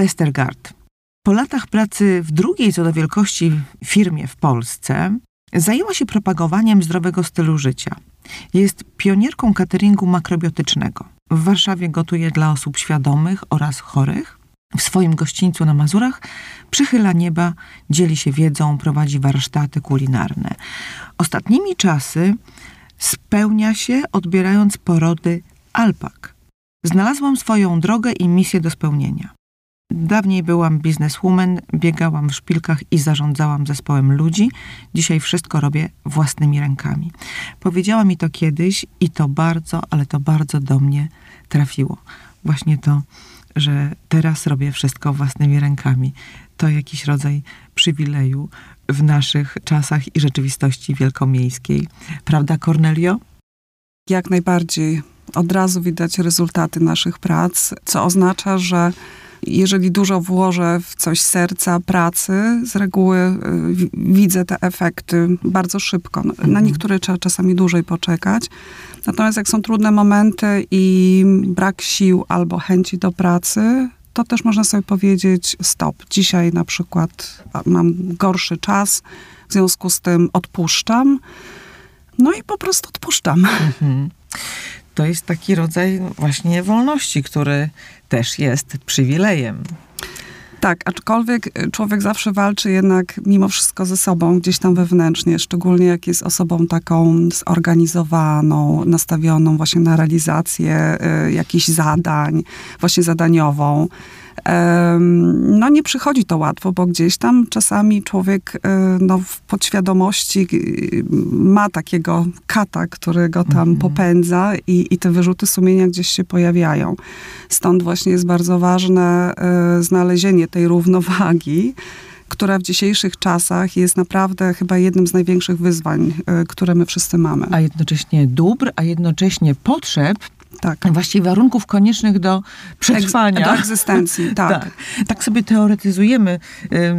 Westergaard. Po latach pracy w drugiej co do wielkości firmie w Polsce zajęła się propagowaniem zdrowego stylu życia. Jest pionierką cateringu makrobiotycznego. W Warszawie gotuje dla osób świadomych oraz chorych. W swoim gościńcu na Mazurach przychyla nieba, dzieli się wiedzą, prowadzi warsztaty kulinarne. Ostatnimi czasy spełnia się odbierając porody alpak. Znalazłam swoją drogę i misję do spełnienia. Dawniej byłam bizneswoman, biegałam w szpilkach i zarządzałam zespołem ludzi. Dzisiaj wszystko robię własnymi rękami. Powiedziała mi to kiedyś i to bardzo, ale to bardzo do mnie trafiło. Właśnie to, że teraz robię wszystko własnymi rękami. To jakiś rodzaj przywileju w naszych czasach i rzeczywistości wielkomiejskiej. Prawda, Cornelio? Jak najbardziej. Od razu widać rezultaty naszych prac, co oznacza, że jeżeli dużo włożę w coś serca, pracy, z reguły y, widzę te efekty bardzo szybko. Na mhm. niektóre trzeba czasami dłużej poczekać. Natomiast jak są trudne momenty i brak sił albo chęci do pracy, to też można sobie powiedzieć stop. Dzisiaj na przykład mam gorszy czas, w związku z tym odpuszczam. No i po prostu odpuszczam. Mhm to jest taki rodzaj właśnie wolności, który też jest przywilejem. Tak, aczkolwiek człowiek zawsze walczy jednak mimo wszystko ze sobą gdzieś tam wewnętrznie, szczególnie jak jest osobą taką zorganizowaną, nastawioną właśnie na realizację y, jakichś zadań, właśnie zadaniową. No nie przychodzi to łatwo, bo gdzieś tam czasami człowiek e, no, w podświadomości ma takiego kata, który go tam mhm. popędza i, i te wyrzuty sumienia gdzieś się pojawiają. Stąd właśnie jest bardzo ważne e, znalezienie tej równowagi, która w dzisiejszych czasach jest naprawdę chyba jednym z największych wyzwań, e, które my wszyscy mamy. A jednocześnie dóbr, a jednocześnie potrzeb, tak. Właściwie warunków koniecznych do przetrwania. do egzystencji, tak. tak. Tak sobie teoretyzujemy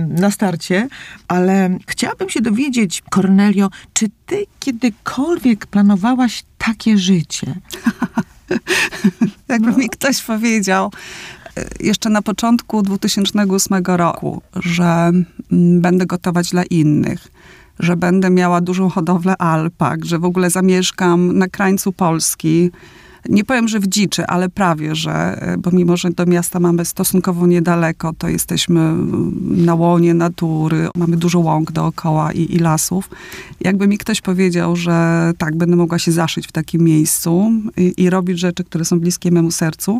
na starcie, ale chciałabym się dowiedzieć, Cornelio, czy ty kiedykolwiek planowałaś takie życie? Jakby mi ktoś powiedział, e, jeszcze na początku 2008 roku, że mm, będę gotować dla innych, że będę miała dużą hodowlę alpak, że w ogóle zamieszkam na krańcu Polski, nie powiem, że w dziczy, ale prawie, że, e, bo mimo, że do miasta mamy stosunkowo niedaleko, to jesteśmy mm, na łonie natury, mamy dużo łąk dookoła i, i lasów. Jakby mi ktoś powiedział, że tak, będę mogła się zaszyć w takim miejscu i, i robić rzeczy, które są bliskie memu sercu,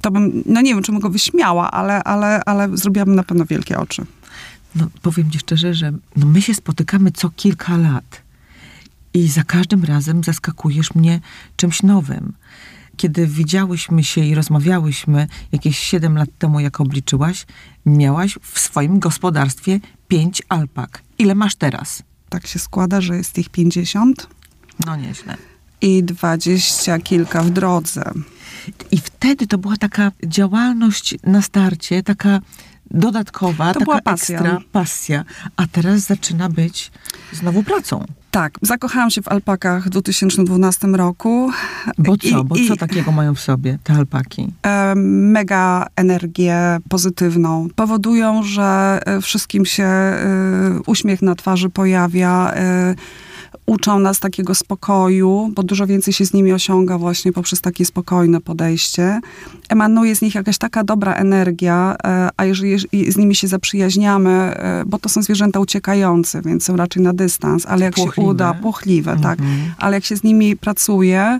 to bym, no nie wiem, czy bym go wyśmiała, ale, ale, ale zrobiłabym na pewno wielkie oczy. No, powiem ci szczerze, że no my się spotykamy co kilka lat. I za każdym razem zaskakujesz mnie czymś nowym. Kiedy widziałyśmy się i rozmawiałyśmy jakieś 7 lat temu, jak obliczyłaś, miałaś w swoim gospodarstwie pięć alpak. Ile masz teraz? Tak się składa, że jest ich 50. No nieźle. I dwadzieścia kilka w drodze. I wtedy to była taka działalność na starcie, taka dodatkowa, to taka była pasja. ekstra pasja. A teraz zaczyna być znowu pracą. Tak, zakochałam się w alpakach w 2012 roku. Bo co? I, Bo co takiego mają w sobie te alpaki? E, mega energię pozytywną. Powodują, że e, wszystkim się e, uśmiech na twarzy pojawia. Uczą nas takiego spokoju, bo dużo więcej się z nimi osiąga właśnie poprzez takie spokojne podejście. Emanuje z nich jakaś taka dobra energia, e, a jeżeli z nimi się zaprzyjaźniamy, e, bo to są zwierzęta uciekające, więc są raczej na dystans, ale jak płochliwe. się uda, płochliwe, tak, mhm. ale jak się z nimi pracuje,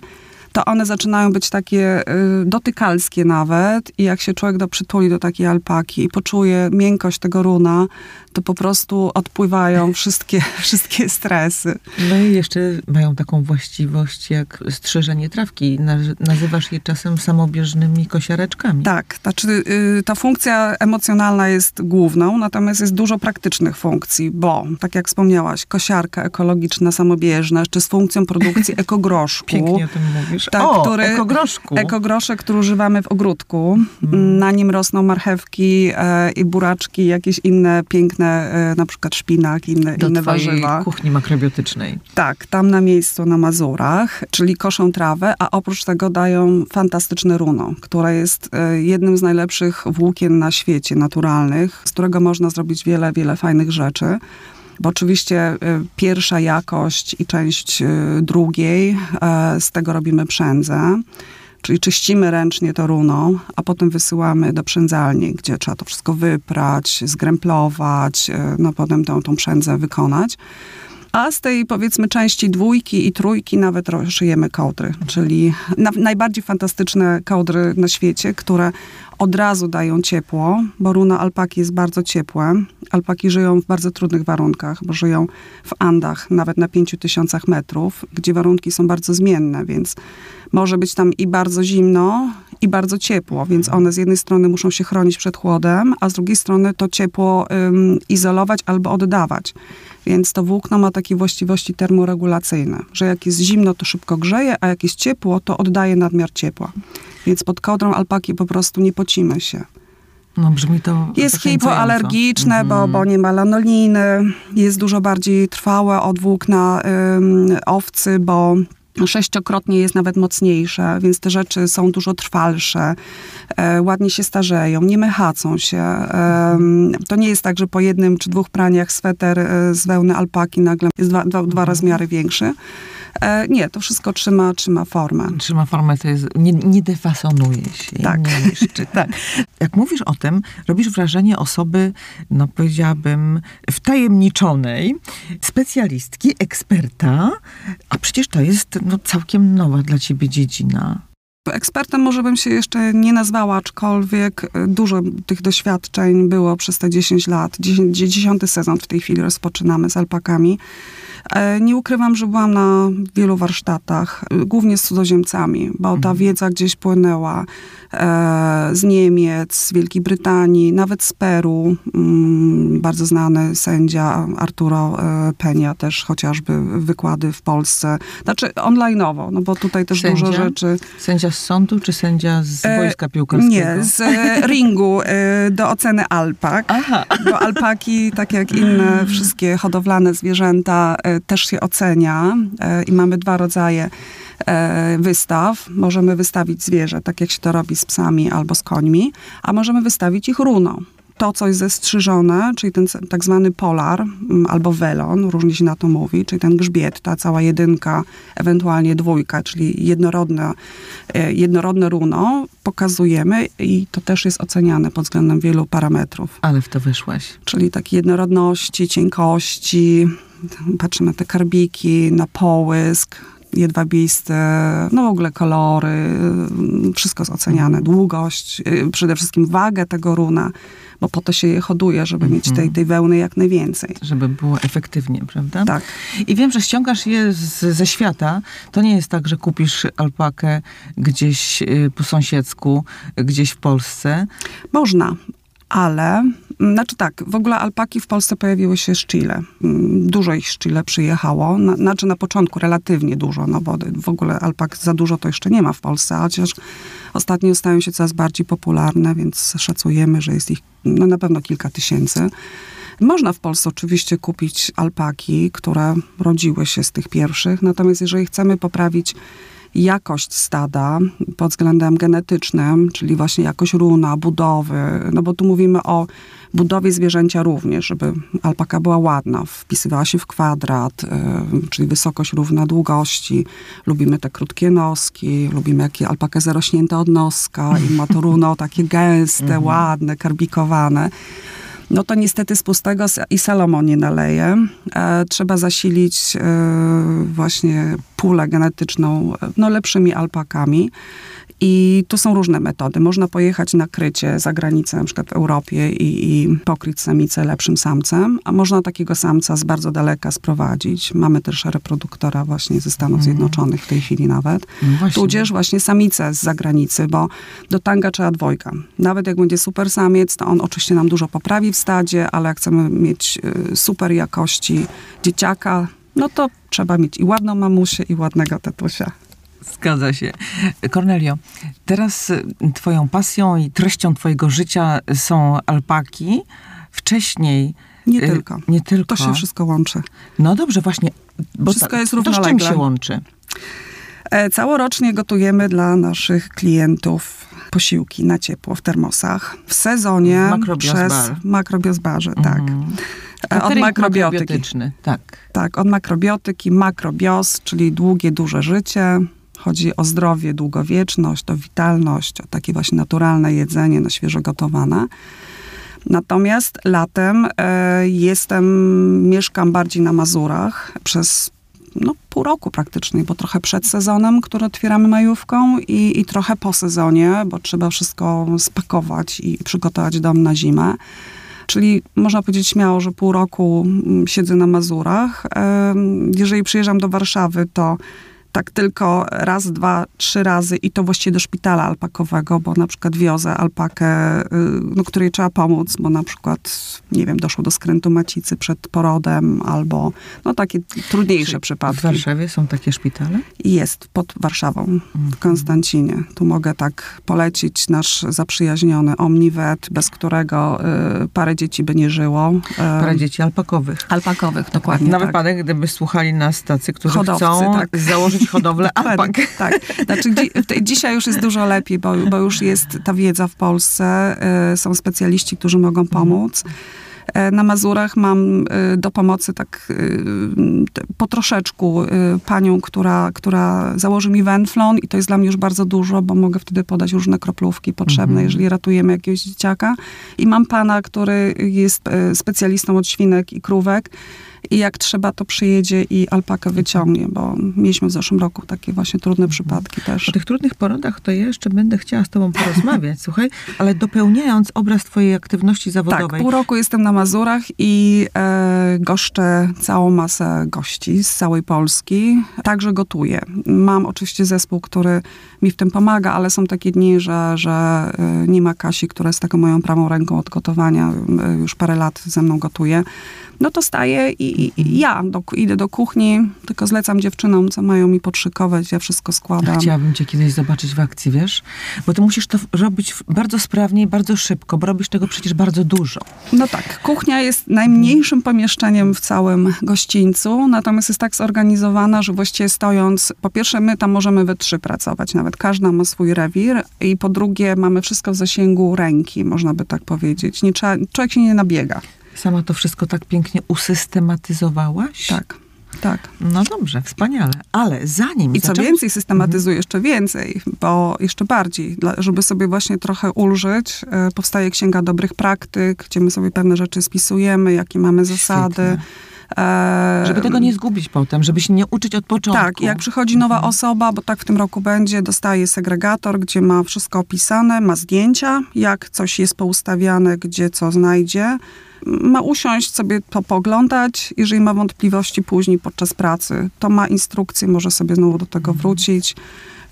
to one zaczynają być takie y, dotykalskie nawet i jak się człowiek do przytuli do takiej alpaki i poczuje miękkość tego runa, to po prostu odpływają wszystkie, wszystkie stresy. No i jeszcze mają taką właściwość jak strzeżenie trawki. Nazywasz je czasem samobieżnymi kosiareczkami. Tak, znaczy y, ta funkcja emocjonalna jest główną, natomiast jest dużo praktycznych funkcji, bo tak jak wspomniałaś, kosiarka ekologiczna, samobieżna, jeszcze z funkcją produkcji ekogroszku. Pięknie o tym mówisz. Tak, o, który, ekogroszku. Ekogroszek, który używamy w ogródku. Mm. Na nim rosną marchewki e, i buraczki, jakieś inne piękne piękne, y, na przykład szpinak, inne, Do inne warzywa. kuchni makrobiotycznej. Tak, tam na miejscu na Mazurach, czyli koszą trawę, a oprócz tego dają fantastyczne runo, które jest y, jednym z najlepszych włókien na świecie naturalnych, z którego można zrobić wiele, wiele fajnych rzeczy. Bo oczywiście y, pierwsza jakość i część drugiej, e, z tego robimy przędzę. Czyli czyścimy ręcznie to runo, a potem wysyłamy do przędzalni, gdzie trzeba to wszystko wyprać, zgręplować, e, no potem tą, tą przędzę wykonać. A z tej powiedzmy części dwójki i trójki nawet szyjemy kołdry, czyli na, najbardziej fantastyczne kołdry na świecie, które od razu dają ciepło, bo runa alpaki jest bardzo ciepłe. Alpaki żyją w bardzo trudnych warunkach, bo żyją w Andach, nawet na 5000 metrów, gdzie warunki są bardzo zmienne, więc może być tam i bardzo zimno, i bardzo ciepło, więc one z jednej strony muszą się chronić przed chłodem, a z drugiej strony to ciepło ym, izolować albo oddawać. Więc to włókno ma takie właściwości termoregulacyjne, że jak jest zimno, to szybko grzeje, a jak jest ciepło, to oddaje nadmiar ciepła. Więc pod kołdrą alpaki po prostu nie pocimy się. No brzmi to Jest hipoalergiczne, Mhm. bo, bo nie ma lanoliny. Jest dużo bardziej trwałe od włókna ym, owcy, bo sześciokrotnie jest nawet mocniejsze, więc te rzeczy są dużo trwalsze, e, ładnie się starzeją, nie mychacą się. Em, to nie jest tak, że po jednym czy dwóch praniach sweter e, z wełny alpaki nagle jest dwa, dwa, dwa rozmiary większy. E, nie, to wszystko trzyma, trzyma formę. Trzyma formę, to jest, nie, nie defasonuje się. Tak. Nie niszczy, tak. Jak mówisz o tym, robisz wrażenie osoby, no powiedziałabym, wtajemniczonej, specjalistki, eksperta, a przecież to jest no, całkiem nowa dla ciebie dziedzina. Ekspertem może bym się jeszcze nie nazwała, aczkolwiek e, dużo tych doświadczeń było przez te 10 lat. Dziesiąty sezon w tej chwili rozpoczynamy z alpakami. E, Nie ukrywam, że byłam na wielu warsztatach, e, głównie z cudzoziemcami, bo ta wiedza gdzieś płynęła e, z Niemiec, z Wielkiej Brytanii, nawet z Peru. Mm, Bardzo znany sędzia Arturo e, Peña też chociażby wykłady w Polsce. Znaczy online'owo, no bo tutaj też dużo Sędzia? rzeczy. Sędzia z sądu czy sędzia z wojska piłkarskiego? Nie, z ringu do oceny alpak. Aha. Bo alpaki, tak jak inne wszystkie hodowlane zwierzęta, też się ocenia e, i mamy dwa rodzaje e, wystaw. Możemy wystawić zwierzę, tak jak się to robi z psami albo z końmi, a możemy wystawić ich runo. To, co jest zestrzyżone, czyli ten tak zwany polar mm, albo welon, różnie się na to mówi, czyli ten grzbiet, ta cała jedynka, ewentualnie dwójka, czyli jednorodne, e, jednorodne runo, pokazujemy i to też jest oceniane pod względem wielu parametrów Ale w to wyszłaś. czyli takiej jednorodności, cienkości. Patrzymy na te karbiki, na połysk, jedwabiste, no w ogóle kolory, wszystko jest oceniane, długość, y, przede wszystkim wagę tego runa, bo po to się je hoduje, żeby mieć tej, tej wełny jak najwięcej. Żeby było efektywnie, prawda? Tak. I wiem, że ściągasz je z, ze świata. To nie jest tak, że kupisz alpakę gdzieś y, po sąsiedzku, gdzieś w Polsce. Można, ale, znaczy tak, w ogóle alpaki w Polsce pojawiły się z Chile. Mm, Dużo ich z Chile przyjechało, na, znaczy na początku relatywnie dużo, no bo w ogóle alpak za dużo to jeszcze nie ma w Polsce, chociaż ostatnio stają się coraz bardziej popularne, więc szacujemy, że jest ich no, na pewno kilka tysięcy. Można w Polsce oczywiście kupić alpaki, które rodziły się z tych pierwszych, natomiast jeżeli chcemy poprawić jakość stada pod względem genetycznym, czyli właśnie jakość runa, budowy, no bo tu mówimy o budowie zwierzęcia również, żeby alpaka była ładna, wpisywała się w kwadrat, y, czyli wysokość równa długości. Lubimy te krótkie noski, lubimy jakie alpaka zarośnięta od noska i ma to runo takie gęste, ładne, karbikowane. No to niestety z pustego i Salomon nie naleje. E, trzeba zasilić e, właśnie pulę genetyczną e, no, lepszymi alpakami. I tu są różne metody. Można pojechać na krycie za granicę, na przykład w Europie i, i pokryć samicę lepszym samcem, a można takiego samca z bardzo daleka sprowadzić. Mamy też reproduktora właśnie ze Stanów Zjednoczonych w tej chwili nawet. No. Tudzież właśnie samicę z zagranicy, bo do tanga trzeba dwojga. Nawet jak będzie super samiec, to on oczywiście nam dużo poprawi w stadzie, ale jak chcemy mieć y, super jakości dzieciaka, no to trzeba mieć i ładną mamusię, i ładnego tatusia. Zgadza się. Cornelio, teraz y, twoją pasją i treścią twojego życia są alpaki. Wcześniej Nie Y, tylko. Nie tylko. To się wszystko łączy. No dobrze, właśnie. Wszystko ta- jest To z czym równolegle. się łączy? E, Całorocznie gotujemy dla naszych klientów posiłki na ciepło w termosach. W sezonie Makrobios przez Bar. Makrobios Barze, tak. E, Od makrobiotyki. Tak. Tak, od makrobiotyki, makrobios, czyli długie, duże życie. Chodzi o zdrowie, długowieczność, o witalność, o takie właśnie naturalne jedzenie, na świeżo gotowane. Natomiast latem e, jestem, mieszkam bardziej na Mazurach przez no, pół roku praktycznie, bo trochę przed sezonem, który otwieramy majówką i, i trochę po sezonie, bo trzeba wszystko spakować i przygotować dom na zimę. Czyli można powiedzieć śmiało, że pół roku mm, siedzę na Mazurach. Em, Jeżeli przyjeżdżam do Warszawy, to tak tylko raz, dwa, trzy razy i to właściwie do szpitala alpakowego, bo na przykład wiozę alpakę, y, no, której trzeba pomóc, bo na przykład, nie wiem, doszło do skrętu macicy przed porodem albo no takie trudniejsze W przypadki. Warszawie są takie szpitale? Jest pod Warszawą, w Konstancinie. Tu mogę tak polecić nasz zaprzyjaźniony Omnivet, bez którego y, parę dzieci by nie żyło. Y, Parę dzieci alpakowych. Alpakowych, dokładnie Na tak. wypadek, gdyby słuchali nas tacy, którzy Hodowcy, chcą tak. założyć hodowlę alpak. Tak. Znaczy, dzisiaj już jest dużo lepiej, bo, bo już jest ta wiedza w Polsce. y, Są specjaliści, którzy mogą pomóc. E, Na Mazurach mam y, do pomocy tak y, po troszeczku panią, która, która założy mi wenflon i to jest dla mnie już bardzo dużo, bo mogę wtedy podać różne kroplówki potrzebne, Mhm. jeżeli ratujemy jakiegoś dzieciaka. I mam pana, który jest specjalistą od świnek i krówek i jak trzeba, to przyjedzie i alpakę wyciągnie, bo mieliśmy w zeszłym roku takie właśnie trudne przypadki też. O tych trudnych porodach to ja jeszcze będę chciała z tobą porozmawiać, słuchaj, ale dopełniając obraz twojej aktywności Tak, zawodowej. pół roku jestem na Mazurach i e, goszczę całą masę gości z całej Polski. Także gotuję. Mam oczywiście zespół, który mi w tym pomaga, ale są takie dni, że, że e, nie ma Kasi, która jest taką moją prawą ręką od gotowania. E, już parę lat ze mną gotuje. No to staję i, i, i ja do, idę do kuchni, tylko zlecam dziewczynom, co mają mi podszykować, ja wszystko składam. Chciałabym cię kiedyś zobaczyć w akcji, wiesz? Bo ty musisz to robić bardzo sprawnie i bardzo szybko, bo robisz tego przecież bardzo dużo. No tak, kuchnia jest najmniejszym pomieszczeniem w całym gościńcu, natomiast jest tak zorganizowana, że właściwie stojąc, po pierwsze my tam możemy we trzy pracować, nawet każda ma swój rewir i po drugie mamy wszystko w zasięgu ręki, można by tak powiedzieć. Nie trzeba, człowiek się nie nabiega. Sama to wszystko tak pięknie usystematyzowałaś? Tak, tak. No dobrze, wspaniale. Ale zanim I co zaczęłaś- więcej, systematyzuję jeszcze więcej, bo jeszcze bardziej, dla, żeby sobie właśnie trochę ulżyć, e, powstaje Księga Dobrych Praktyk, gdzie my sobie pewne rzeczy spisujemy, jakie mamy zasady. Świetnie. E, Żeby tego nie zgubić potem, żeby się nie uczyć od początku. Tak, jak przychodzi nowa osoba, bo tak w tym roku będzie, dostaje segregator, gdzie ma wszystko opisane, ma zdjęcia, jak coś jest poustawiane, gdzie co znajdzie. Ma usiąść, sobie to poglądać. Jeżeli ma wątpliwości później podczas pracy, to ma instrukcję, może sobie znowu do tego wrócić.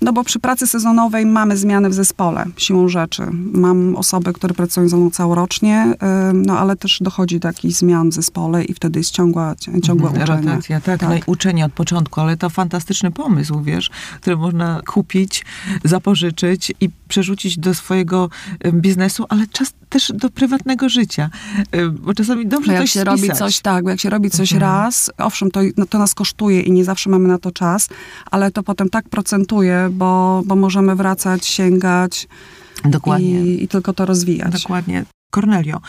No bo przy pracy sezonowej mamy zmiany w zespole, siłą rzeczy. Mam osoby, które pracują ze mną całorocznie, no ale też dochodzi do jakichś zmian w zespole i wtedy jest ciągła, ciągłe Mhm, uczenie. Rotacja, tak, Tak. No uczenie od początku, ale to fantastyczny pomysł, wiesz, który można kupić, zapożyczyć i przerzucić do swojego biznesu, ale czas też do prywatnego życia, bo czasami dobrze Bo jak coś się robi spisać. coś tak, bo jak się robi coś Mhm. raz, owszem, to, no, to nas kosztuje i nie zawsze mamy na to czas, ale to potem tak procentuje, bo, bo możemy wracać, sięgać Dokładnie. i, i tylko to rozwijać. Dokładnie. Cornelio,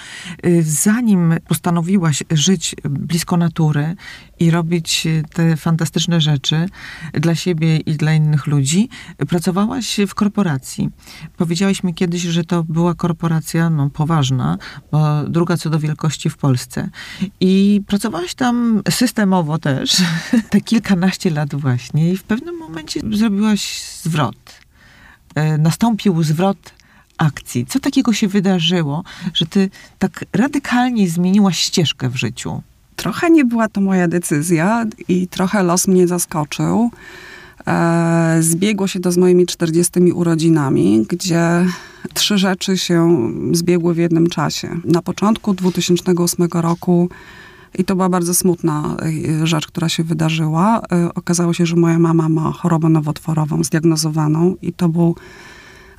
y, zanim postanowiłaś żyć blisko natury i robić y, te fantastyczne rzeczy dla siebie i dla innych ludzi, pracowałaś w korporacji. Powiedziałaś mi kiedyś, że to była korporacja no, poważna, bo druga co do wielkości w Polsce. I pracowałaś tam systemowo też, te kilkanaście lat właśnie i w pewnym momencie zrobiłaś zwrot. Y, Nastąpił zwrot akcji. Co takiego się wydarzyło, że ty tak radykalnie zmieniłaś ścieżkę w życiu? Trochę nie była to moja decyzja i trochę los mnie zaskoczył. E, zbiegło się to z moimi 40 urodzinami, gdzie trzy rzeczy się zbiegły w jednym czasie. Na początku 2008 roku i to była bardzo smutna e, rzecz, która się wydarzyła. E, Okazało się, że moja mama ma chorobę nowotworową zdiagnozowaną i to był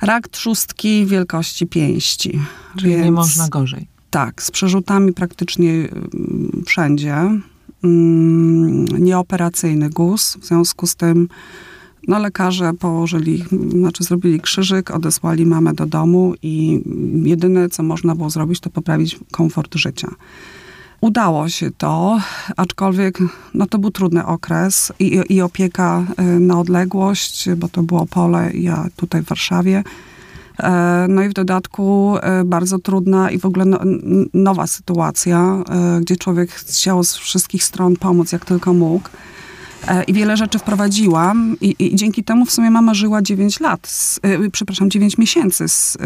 rak trzustki wielkości pięści. Czyli nie Więc- można gorzej. Tak, z przerzutami praktycznie mm, wszędzie. Mm, Nieoperacyjny guz, w związku z tym no lekarze położyli, znaczy zrobili krzyżyk, odesłali mamę do domu i jedyne, co można było zrobić, to poprawić komfort życia. Udało się to, aczkolwiek no to był trudny okres i, i opieka y, na odległość, bo to było pole, ja tutaj w Warszawie. E, no i w dodatku e, bardzo trudna i w ogóle no, nowa sytuacja, e, gdzie człowiek chciał z wszystkich stron pomóc, jak tylko mógł. I wiele rzeczy wprowadziłam i, i, dzięki temu w sumie mama żyła 9 lat, z, y, przepraszam, 9 miesięcy z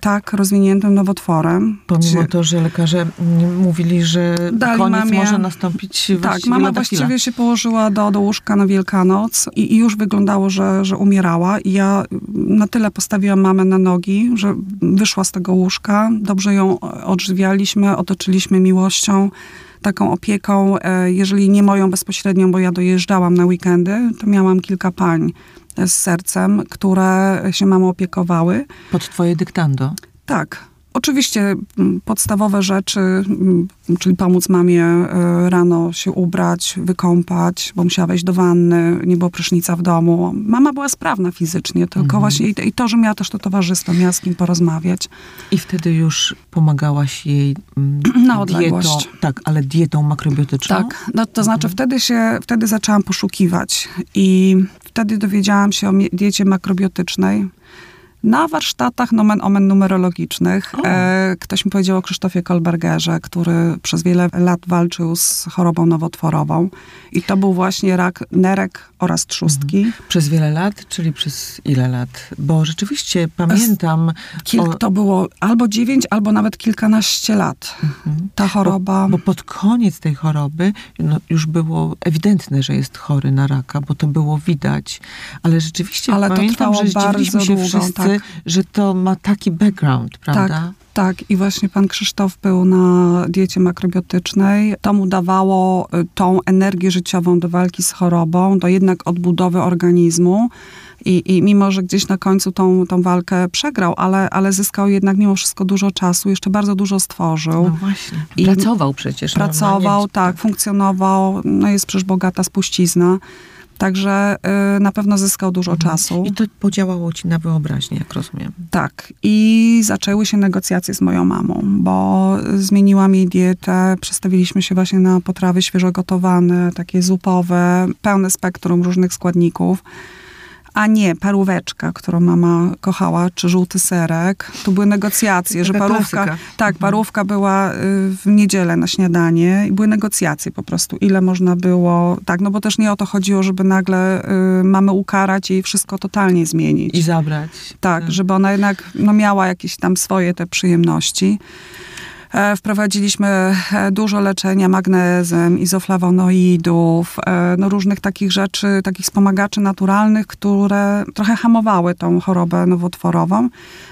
tak rozwiniętym nowotworem. Pomimo gdzie... to, że lekarze mówili, że Dali koniec mamie, może nastąpić Tak, mama właściwie chwila. się położyła do, do łóżka na Wielkanoc i, i, już wyglądało, że, że umierała. I ja na tyle postawiłam mamę na nogi, że wyszła z tego łóżka, dobrze ją odżywialiśmy, otoczyliśmy miłością taką opieką, e, jeżeli nie moją bezpośrednią, bo ja dojeżdżałam na weekendy, to miałam kilka pań z sercem, które się mamą opiekowały. Pod twoje dyktando? Tak. Oczywiście mm, podstawowe rzeczy, mm, czyli pomóc mamie e, rano się ubrać, wykąpać, bo musiała wejść do wanny, nie było prysznica w domu. Mama była sprawna fizycznie, tylko mhm. właśnie i, to, że miała też to towarzystwo, miała z kim porozmawiać. I wtedy już pomagałaś jej mm, na odległość. Dietą, tak, ale dietą makrobiotyczną? Tak, no, to znaczy mhm. wtedy się, wtedy zaczęłam poszukiwać i wtedy dowiedziałam się o diecie makrobiotycznej na warsztatach nomen omen numerologicznych. E, ktoś mi powiedział o Krzysztofie Kolbergerze, który przez wiele lat walczył z chorobą nowotworową. I to był właśnie rak nerek oraz trzustki. Mhm. Przez wiele lat, czyli przez ile lat? Bo rzeczywiście pamiętam... O... To było albo dziewięć, albo nawet kilkanaście lat. Mhm. Ta choroba... Bo, bo, pod koniec tej choroby no, już było ewidentne, że jest chory na raka, bo to było widać. Ale rzeczywiście Ale pamiętam, że się długo, wszyscy, tak. Że to ma taki background, prawda? Tak. Tak, i właśnie pan Krzysztof był na diecie makrobiotycznej. To mu dawało y, tą energię życiową do walki z chorobą, do jednak odbudowy organizmu. I, I mimo, że gdzieś na końcu tą, tą walkę przegrał, ale, ale zyskał jednak mimo wszystko dużo czasu, jeszcze bardzo dużo stworzył. No właśnie. I pracował przecież. Pracował, tak, funkcjonował. No jest przecież bogata spuścizna. Także y, na pewno zyskał dużo mhm. czasu. I to podziałało ci na wyobraźnię, jak rozumiem. Tak. I zaczęły się negocjacje z moją mamą, bo zmieniłam jej dietę, przestawiliśmy się właśnie na potrawy świeżo gotowane, takie zupowe, pełne spektrum różnych składników a nie paróweczka, którą mama kochała, czy żółty serek. Tu były negocjacje, że parówka, klasyka. tak, mhm. parówka była y, w niedzielę na śniadanie i były negocjacje po prostu, ile można było, tak, no bo też nie o to chodziło, żeby nagle y, mamy ukarać i wszystko totalnie zmienić. I zabrać. Tak, tak, żeby ona jednak no, miała jakieś tam swoje te przyjemności. E, wprowadziliśmy e, dużo leczenia magnezem, izoflawonoidów, e, no różnych takich rzeczy, takich wspomagaczy naturalnych, które trochę hamowały tą chorobę nowotworową.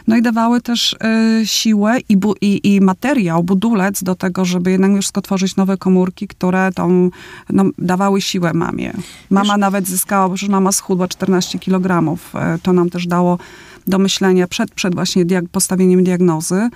No i dawały też siłę i, bu, i, i materiał, budulec do tego, żeby jednak już stworzyć nowe komórki, które tą, no, dawały siłę mamie. Mama Wiesz, nawet zyskała, bo że mama schudła 14 kg. To nam też dało do myślenia przed, przed właśnie diag postawieniem diagnozy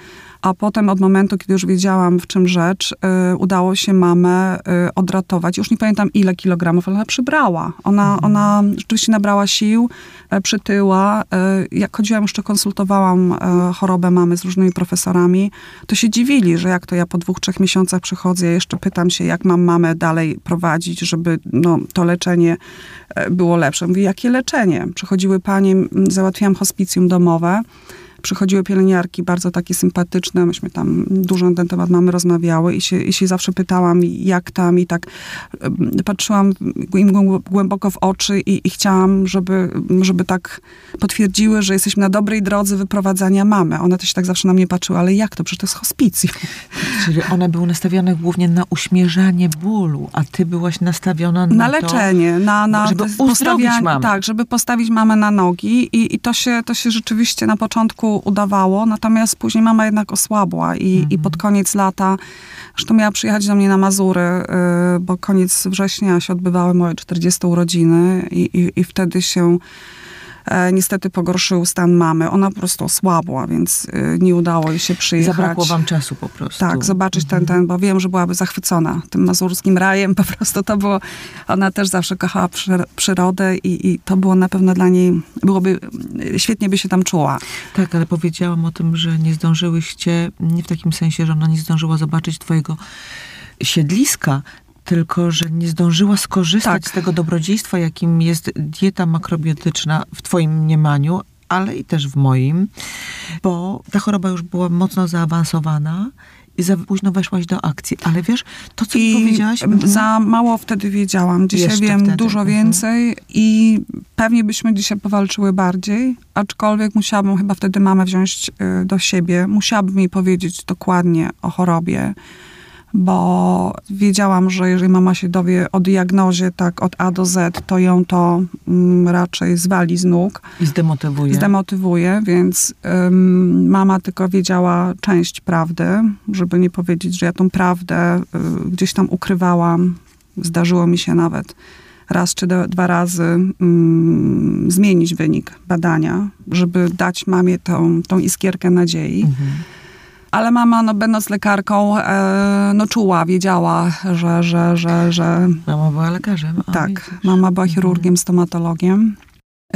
a potem od momentu, kiedy już wiedziałam, w czym rzecz, y, udało się mamę y, odratować. Już nie pamiętam ile kilogramów, ale ona przybrała. Ona, mhm. ona rzeczywiście nabrała sił, y, przytyła. Y, jak chodziłam, jeszcze konsultowałam y, chorobę mamy z różnymi profesorami, to się dziwili, że jak to ja po dwóch, trzech miesiącach przychodzę, ja jeszcze pytam się, jak mam mamę dalej prowadzić, żeby no, to leczenie było lepsze. Mówię, jakie leczenie? Przychodziły panie, załatwiłam hospicjum domowe, przychodziły pielęgniarki bardzo takie sympatyczne, myśmy tam dużo na ten temat mamy rozmawiały i się, i się zawsze pytałam, jak tam i tak patrzyłam im głęboko w oczy i, i chciałam, żeby, żeby tak potwierdziły, że jesteśmy na dobrej drodze wyprowadzania mamy. One też tak zawsze na mnie patrzyły, ale jak to? Przecież to jest hospicjum. Czyli one były nastawione głównie na uśmierzanie bólu, a ty byłaś nastawiona na, na leczenie, na, na żeby uzdrowić mamę. Tak, żeby postawić mamę na nogi i, i to, się, to się rzeczywiście na początku udawało, natomiast później mama jednak osłabła i, mhm. i pod koniec lata, zresztą miała przyjechać do mnie na Mazury, y, bo koniec września się odbywały moje 40 urodziny i, i, i wtedy się niestety pogorszył stan mamy. Ona po prostu osłabła, więc e, nie udało jej się przyjechać. Zabrakło wam czasu po prostu. Tak, zobaczyć ten, ten, bo wiem, że byłaby zachwycona tym mazurskim rajem. Po prostu to było, ona też zawsze kochała przy, przyrodę i, i to było na pewno dla niej, byłoby, świetnie by się tam czuła. Tak, ale powiedziałam o tym, że nie zdążyłyście, nie w takim sensie, że ona nie zdążyła zobaczyć twojego siedliska, tylko że nie zdążyła skorzystać Tak. z tego dobrodziejstwa, jakim jest dieta makrobiotyczna w twoim mniemaniu, ale i też w moim, bo ta choroba już była mocno zaawansowana i za późno weszłaś do akcji. Ale wiesz, to co I powiedziałaś... mhm. za mało wtedy wiedziałam. Dzisiaj wiem wtedy, dużo mhm. więcej i pewnie byśmy dzisiaj powalczyły bardziej, aczkolwiek musiałabym chyba wtedy mamę wziąć y, do siebie. Musiałabym jej powiedzieć dokładnie o chorobie, bo wiedziałam, że jeżeli mama się dowie o diagnozie tak od A do Z, to ją to mm, raczej zwali z nóg I zdemotywuje. zdemotywuje, więc ym, mama tylko wiedziała część prawdy, żeby nie powiedzieć, że ja tą prawdę y, gdzieś tam ukrywałam. Zdarzyło mi się nawet raz czy do, dwa razy ym, zmienić wynik badania, żeby dać mamie tą, tą iskierkę nadziei. Mhm. Ale mama, no, będąc lekarką, e, no, czuła, wiedziała, że, że, że, że Mama była lekarzem. tak, widzisz. mama była chirurgiem, stomatologiem.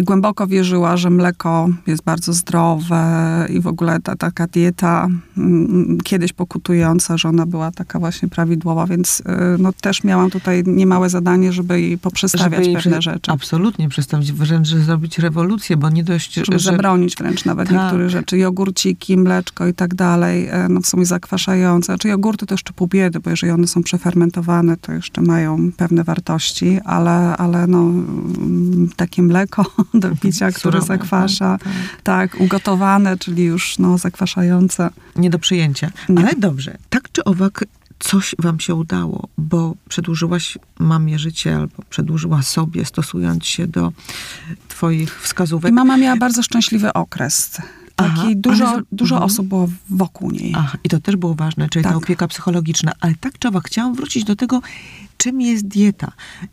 Głęboko wierzyła, że mleko jest bardzo zdrowe i w ogóle ta taka dieta mm, kiedyś pokutująca, że ona była taka właśnie prawidłowa, więc y, no, też miałam tutaj niemałe zadanie, żeby jej poprzestawiać Żeby pewne rzeczy. Absolutnie, przestawić wręcz zrobić rewolucję, bo nie dość, Żeby że... zabronić wręcz nawet Tak. niektórych rzeczy. Jogurciki, mleczko i tak dalej, e, no w sumie zakwaszające. Czy jogurty to jeszcze pół biedy, bo jeżeli one są przefermentowane, to jeszcze mają pewne wartości, ale, ale no, mm, takie mleko do picia, które Surowe, zakwasza, tak, tak, ugotowane, czyli już no, zakwaszające. Nie do przyjęcia. Nie. Ale dobrze, tak czy owak coś wam się udało, bo przedłużyłaś mamie życie albo przedłużyła sobie, stosując się do twoich wskazówek. I mama miała bardzo szczęśliwy okres. Taki Aha, dużo, ale- dużo mhm. osób było wokół niej. Ach, i to też było ważne, czyli ta Tak. opieka psychologiczna. Ale tak czy owak, chciałam wrócić do tego, czym jest dieta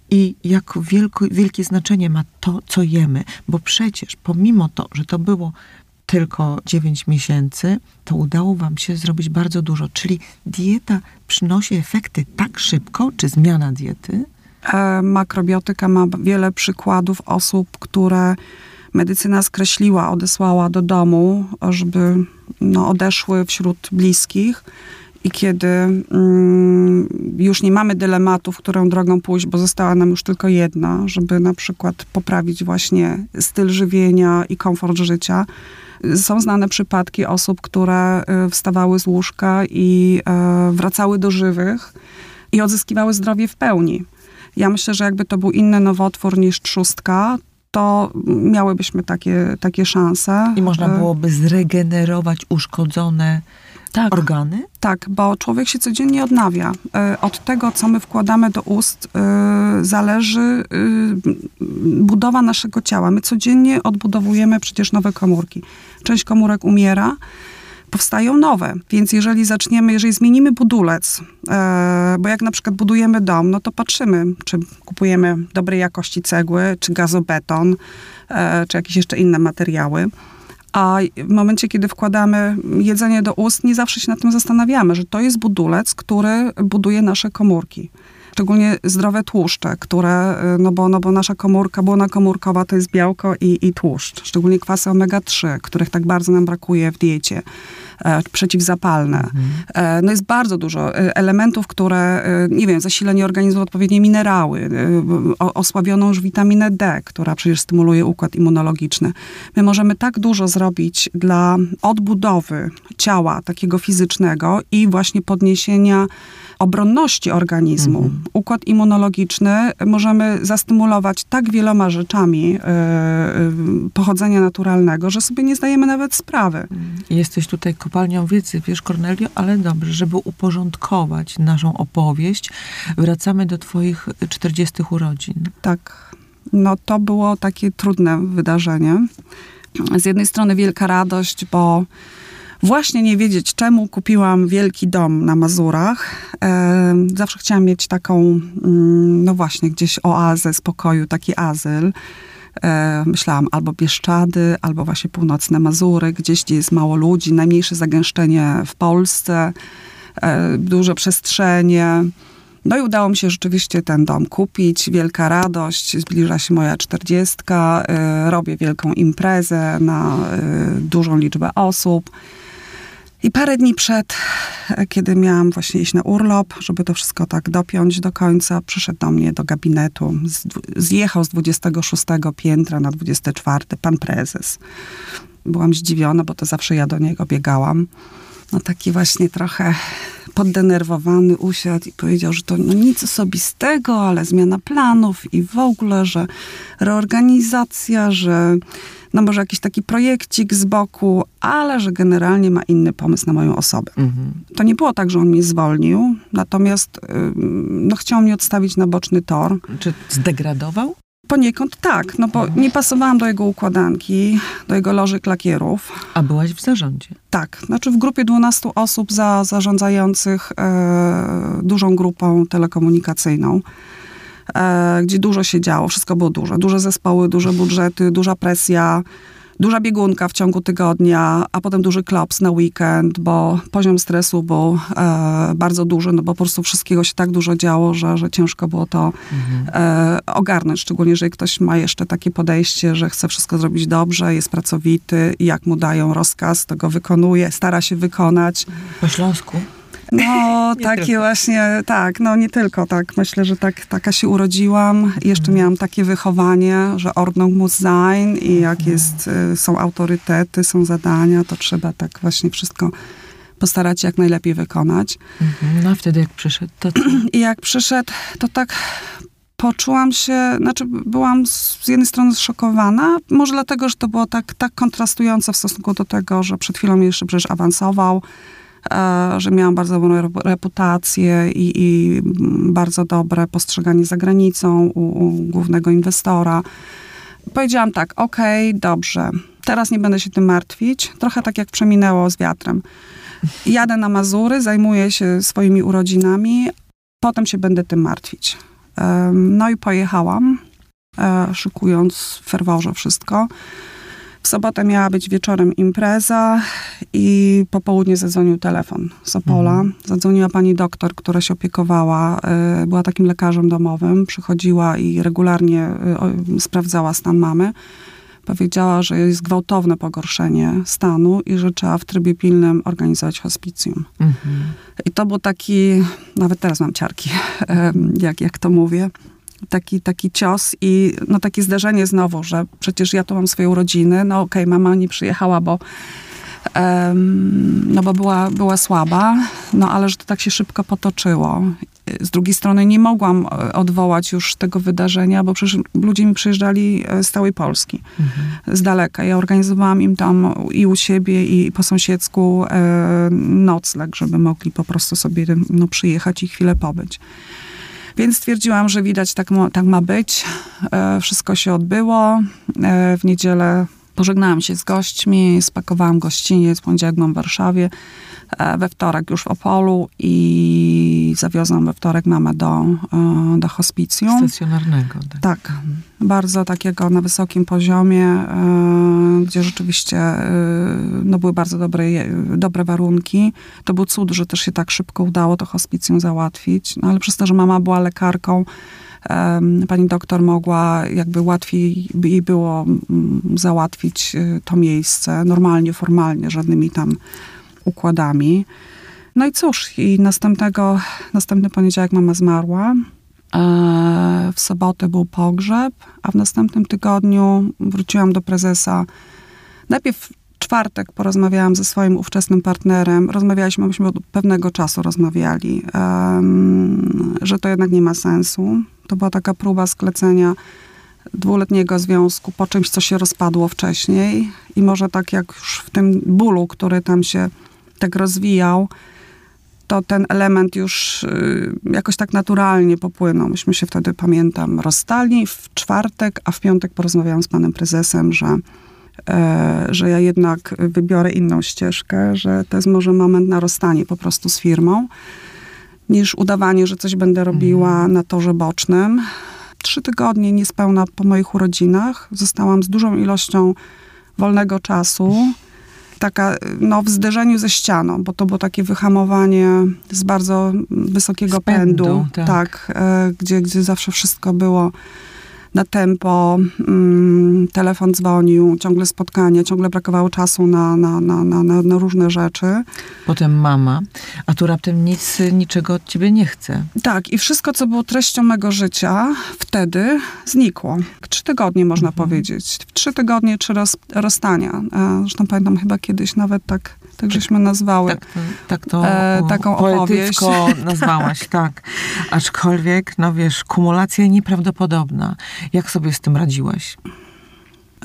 i jak wielko, wielkie znaczenie ma to, co jemy. Bo przecież pomimo to, że to było tylko 9 miesięcy, to udało wam się zrobić bardzo dużo. Czyli dieta przynosi efekty tak szybko, czy zmiana diety? E, Makrobiotyka ma wiele przykładów osób, które medycyna skreśliła, odesłała do domu, żeby no, odeszły wśród bliskich. I kiedy mm, już nie mamy dylematów, którą drogą pójść, bo została nam już tylko jedna, żeby na przykład poprawić właśnie styl żywienia i komfort życia. Są znane przypadki osób, które y, wstawały z łóżka i e, wracały do żywych i odzyskiwały zdrowie w pełni. Ja myślę, że jakby to był inny nowotwór niż trzustka, to miałybyśmy takie, takie szanse. I można E, byłoby zregenerować uszkodzone tak, organy? tak, bo człowiek się codziennie odnawia. E, Od tego, co my wkładamy do ust, e, zależy e, budowa naszego ciała. My codziennie odbudowujemy przecież nowe komórki. Część komórek umiera, powstają nowe. Więc jeżeli zaczniemy, jeżeli zmienimy budulec, bo jak na przykład budujemy dom, no to patrzymy, czy kupujemy dobrej jakości cegły, czy gazobeton, czy jakieś jeszcze inne materiały. A w momencie, kiedy wkładamy jedzenie do ust, nie zawsze się nad tym zastanawiamy, że to jest budulec, który buduje nasze komórki. Szczególnie zdrowe tłuszcze, które, y, no bo, no bo nasza komórka, błona komórkowa to jest białko i, i tłuszcz. Szczególnie kwasy omega-3, których tak bardzo nam brakuje w diecie. E, przeciwzapalne. E, no jest bardzo dużo e, elementów, które, e, nie wiem, zasilenie organizmu, odpowiednie minerały, e, o, osłabioną już witaminę D, która przecież stymuluje układ immunologiczny. My możemy tak dużo zrobić dla odbudowy ciała takiego fizycznego i właśnie podniesienia obronności organizmu. Układ immunologiczny możemy zastymulować tak wieloma rzeczami e, e, pochodzenia naturalnego, że sobie nie zdajemy nawet sprawy. Jesteś tutaj kopalnią wiedzy, wiesz, Kornelio, ale dobrze, żeby uporządkować naszą opowieść, wracamy do twoich 40 urodzin. Tak. No to było takie trudne wydarzenie. Z jednej strony wielka radość, bo właśnie nie wiedzieć czemu kupiłam wielki dom na Mazurach. Zawsze chciałam mieć taką, mm, no właśnie, gdzieś oazę spokoju, taki azyl. Myślałam albo Bieszczady, albo właśnie północne Mazury, gdzieś, gdzie jest mało ludzi, najmniejsze zagęszczenie w Polsce, duże przestrzenie. No i udało mi się rzeczywiście ten dom kupić. Wielka radość, zbliża się moja czterdziestka, robię wielką imprezę na dużą liczbę osób. I parę dni przed, kiedy miałam właśnie iść na urlop, żeby to wszystko tak dopiąć do końca, przyszedł do mnie do gabinetu. Zjechał z 26 piętra na 24 pan prezes. Byłam zdziwiona, bo to zawsze ja do niego biegałam. No taki właśnie trochę poddenerwowany usiadł i powiedział, że to no nic osobistego, ale zmiana planów i w ogóle, że reorganizacja, że no może jakiś taki projekcik z boku, ale że generalnie ma inny pomysł na moją osobę. Mhm. To nie było tak, że on mnie zwolnił, natomiast no, chciał mnie odstawić na boczny tor. Czy zdegradował? Poniekąd tak, no bo nie pasowałam do jego układanki, do jego loży klakierów. A byłaś w zarządzie? Tak, znaczy w grupie 12 osób za, zarządzających e, dużą grupą telekomunikacyjną, gdzie dużo się działo, wszystko było duże. Duże zespoły, duże budżety, duża presja duża biegunka w ciągu tygodnia, a potem duży klops na weekend, bo poziom stresu był e, bardzo duży, no bo po prostu wszystkiego się tak dużo działo, że, że ciężko było to mhm. e, ogarnąć. Szczególnie, jeżeli ktoś ma jeszcze takie podejście, że chce wszystko zrobić dobrze, jest pracowity i jak mu dają rozkaz, to go wykonuje, stara się wykonać. Po śląsku? No, takie tylko. właśnie, tak, no nie tylko, tak. Myślę, że tak, taka się urodziłam. Jeszcze mhm. miałam takie wychowanie, że Ordnung muss sein i jak mhm. jest, y, są autorytety, są zadania, to trzeba tak właśnie wszystko postarać się jak najlepiej wykonać. Mhm. No a wtedy jak przyszedł, to I jak przyszedł, to tak poczułam się, znaczy byłam z jednej strony zszokowana, może dlatego, że to było tak, tak kontrastujące w stosunku do tego, że przed chwilą jeszcze przecież awansował, że miałam bardzo dobrą reputację i, i bardzo dobre postrzeganie za granicą u, u głównego inwestora. Powiedziałam tak, okej, okay, dobrze, teraz nie będę się tym martwić. Trochę tak jak przeminęło z wiatrem. Jadę na Mazury, zajmuję się swoimi urodzinami, potem się będę tym martwić. No i pojechałam, e, szykując w ferworze wszystko. Sobotę miała być wieczorem impreza i po południu zadzwonił telefon z Opola. Mhm. Zadzwoniła pani doktor, która się opiekowała, y, była takim lekarzem domowym, przychodziła i regularnie y, sprawdzała stan mamy. Powiedziała, że jest gwałtowne pogorszenie stanu i że trzeba w trybie pilnym organizować hospicjum. Mhm. I to był taki, nawet teraz mam ciarki, jak, jak to mówię taki, taki cios i no takie zdarzenie znowu, że przecież ja tu mam swoje urodziny, no okej, okay, mama nie przyjechała, bo no bo była, była słaba, no ale że to tak się szybko potoczyło. Z drugiej strony nie mogłam e, odwołać już tego wydarzenia, bo przecież ludzie mi przyjeżdżali e, z całej Polski, mhm. z daleka. Ja organizowałam im tam i u siebie, i po sąsiedzku e, nocleg, żeby mogli po prostu sobie no, przyjechać i chwilę pobyć. Więc stwierdziłam, że widać tak, ma, tak ma być. E, wszystko się odbyło. E, w niedzielę pożegnałam się z gośćmi, spakowałam gościniec, w poniedziałek byłam w Warszawie. E, we wtorek już w Opolu i zawiozłam we wtorek mamę do, do hospicjum. Stacjonarnego. Tak. tak. Bardzo takiego na wysokim poziomie, e, gdzie rzeczywiście no, były bardzo dobre, dobre warunki. To był cud, że też się tak szybko udało to hospicjum załatwić. No, ale przez to, że mama była lekarką, pani doktor mogła jakby łatwiej jej było mm, załatwić to miejsce, normalnie, formalnie, żadnymi tam układami. No i cóż, i następnego, następny poniedziałek mama zmarła. E, w sobotę był pogrzeb, a w następnym tygodniu wróciłam do prezesa. Najpierw w czwartek porozmawiałam ze swoim ówczesnym partnerem. Rozmawialiśmy, myśmy od pewnego czasu rozmawiali, że to jednak nie ma sensu. To była taka próba sklecenia dwuletniego związku po czymś, co się rozpadło wcześniej. I może tak jak już w tym bólu, który tam się tak rozwijał, to ten element już y, jakoś tak naturalnie popłynął. Myśmy się wtedy, pamiętam, rozstali w czwartek, a w piątek porozmawiałam z panem prezesem, że, e, że ja jednak wybiorę inną ścieżkę, że to jest może moment na rozstanie po prostu z firmą, niż udawanie, że coś będę robiła mhm. na torze bocznym. trzy tygodnie niespełna po moich urodzinach. Zostałam z dużą ilością wolnego czasu. Taka, no, w zderzeniu ze ścianą, bo to było takie wyhamowanie z bardzo wysokiego Z pędu, pędu. tak. tak e, gdzie, gdzie zawsze wszystko było na tempo, mm, telefon dzwonił, ciągle spotkania, ciągle brakowało czasu na, na, na, na, na, różne rzeczy. Potem mama, a tu raptem nic, niczego od ciebie nie chce. Tak, i wszystko, co było treścią mego życia, wtedy znikło. Trzy tygodnie, można Mhm. powiedzieć. Trzy tygodnie, czy roz, rozstania. E, Zresztą pamiętam chyba kiedyś nawet tak, tak żeśmy nazwały. Tak tak to E, taką poetycko nazwałaś, tak. Aczkolwiek, no wiesz, kumulacja nieprawdopodobna. Jak sobie z tym radziłaś?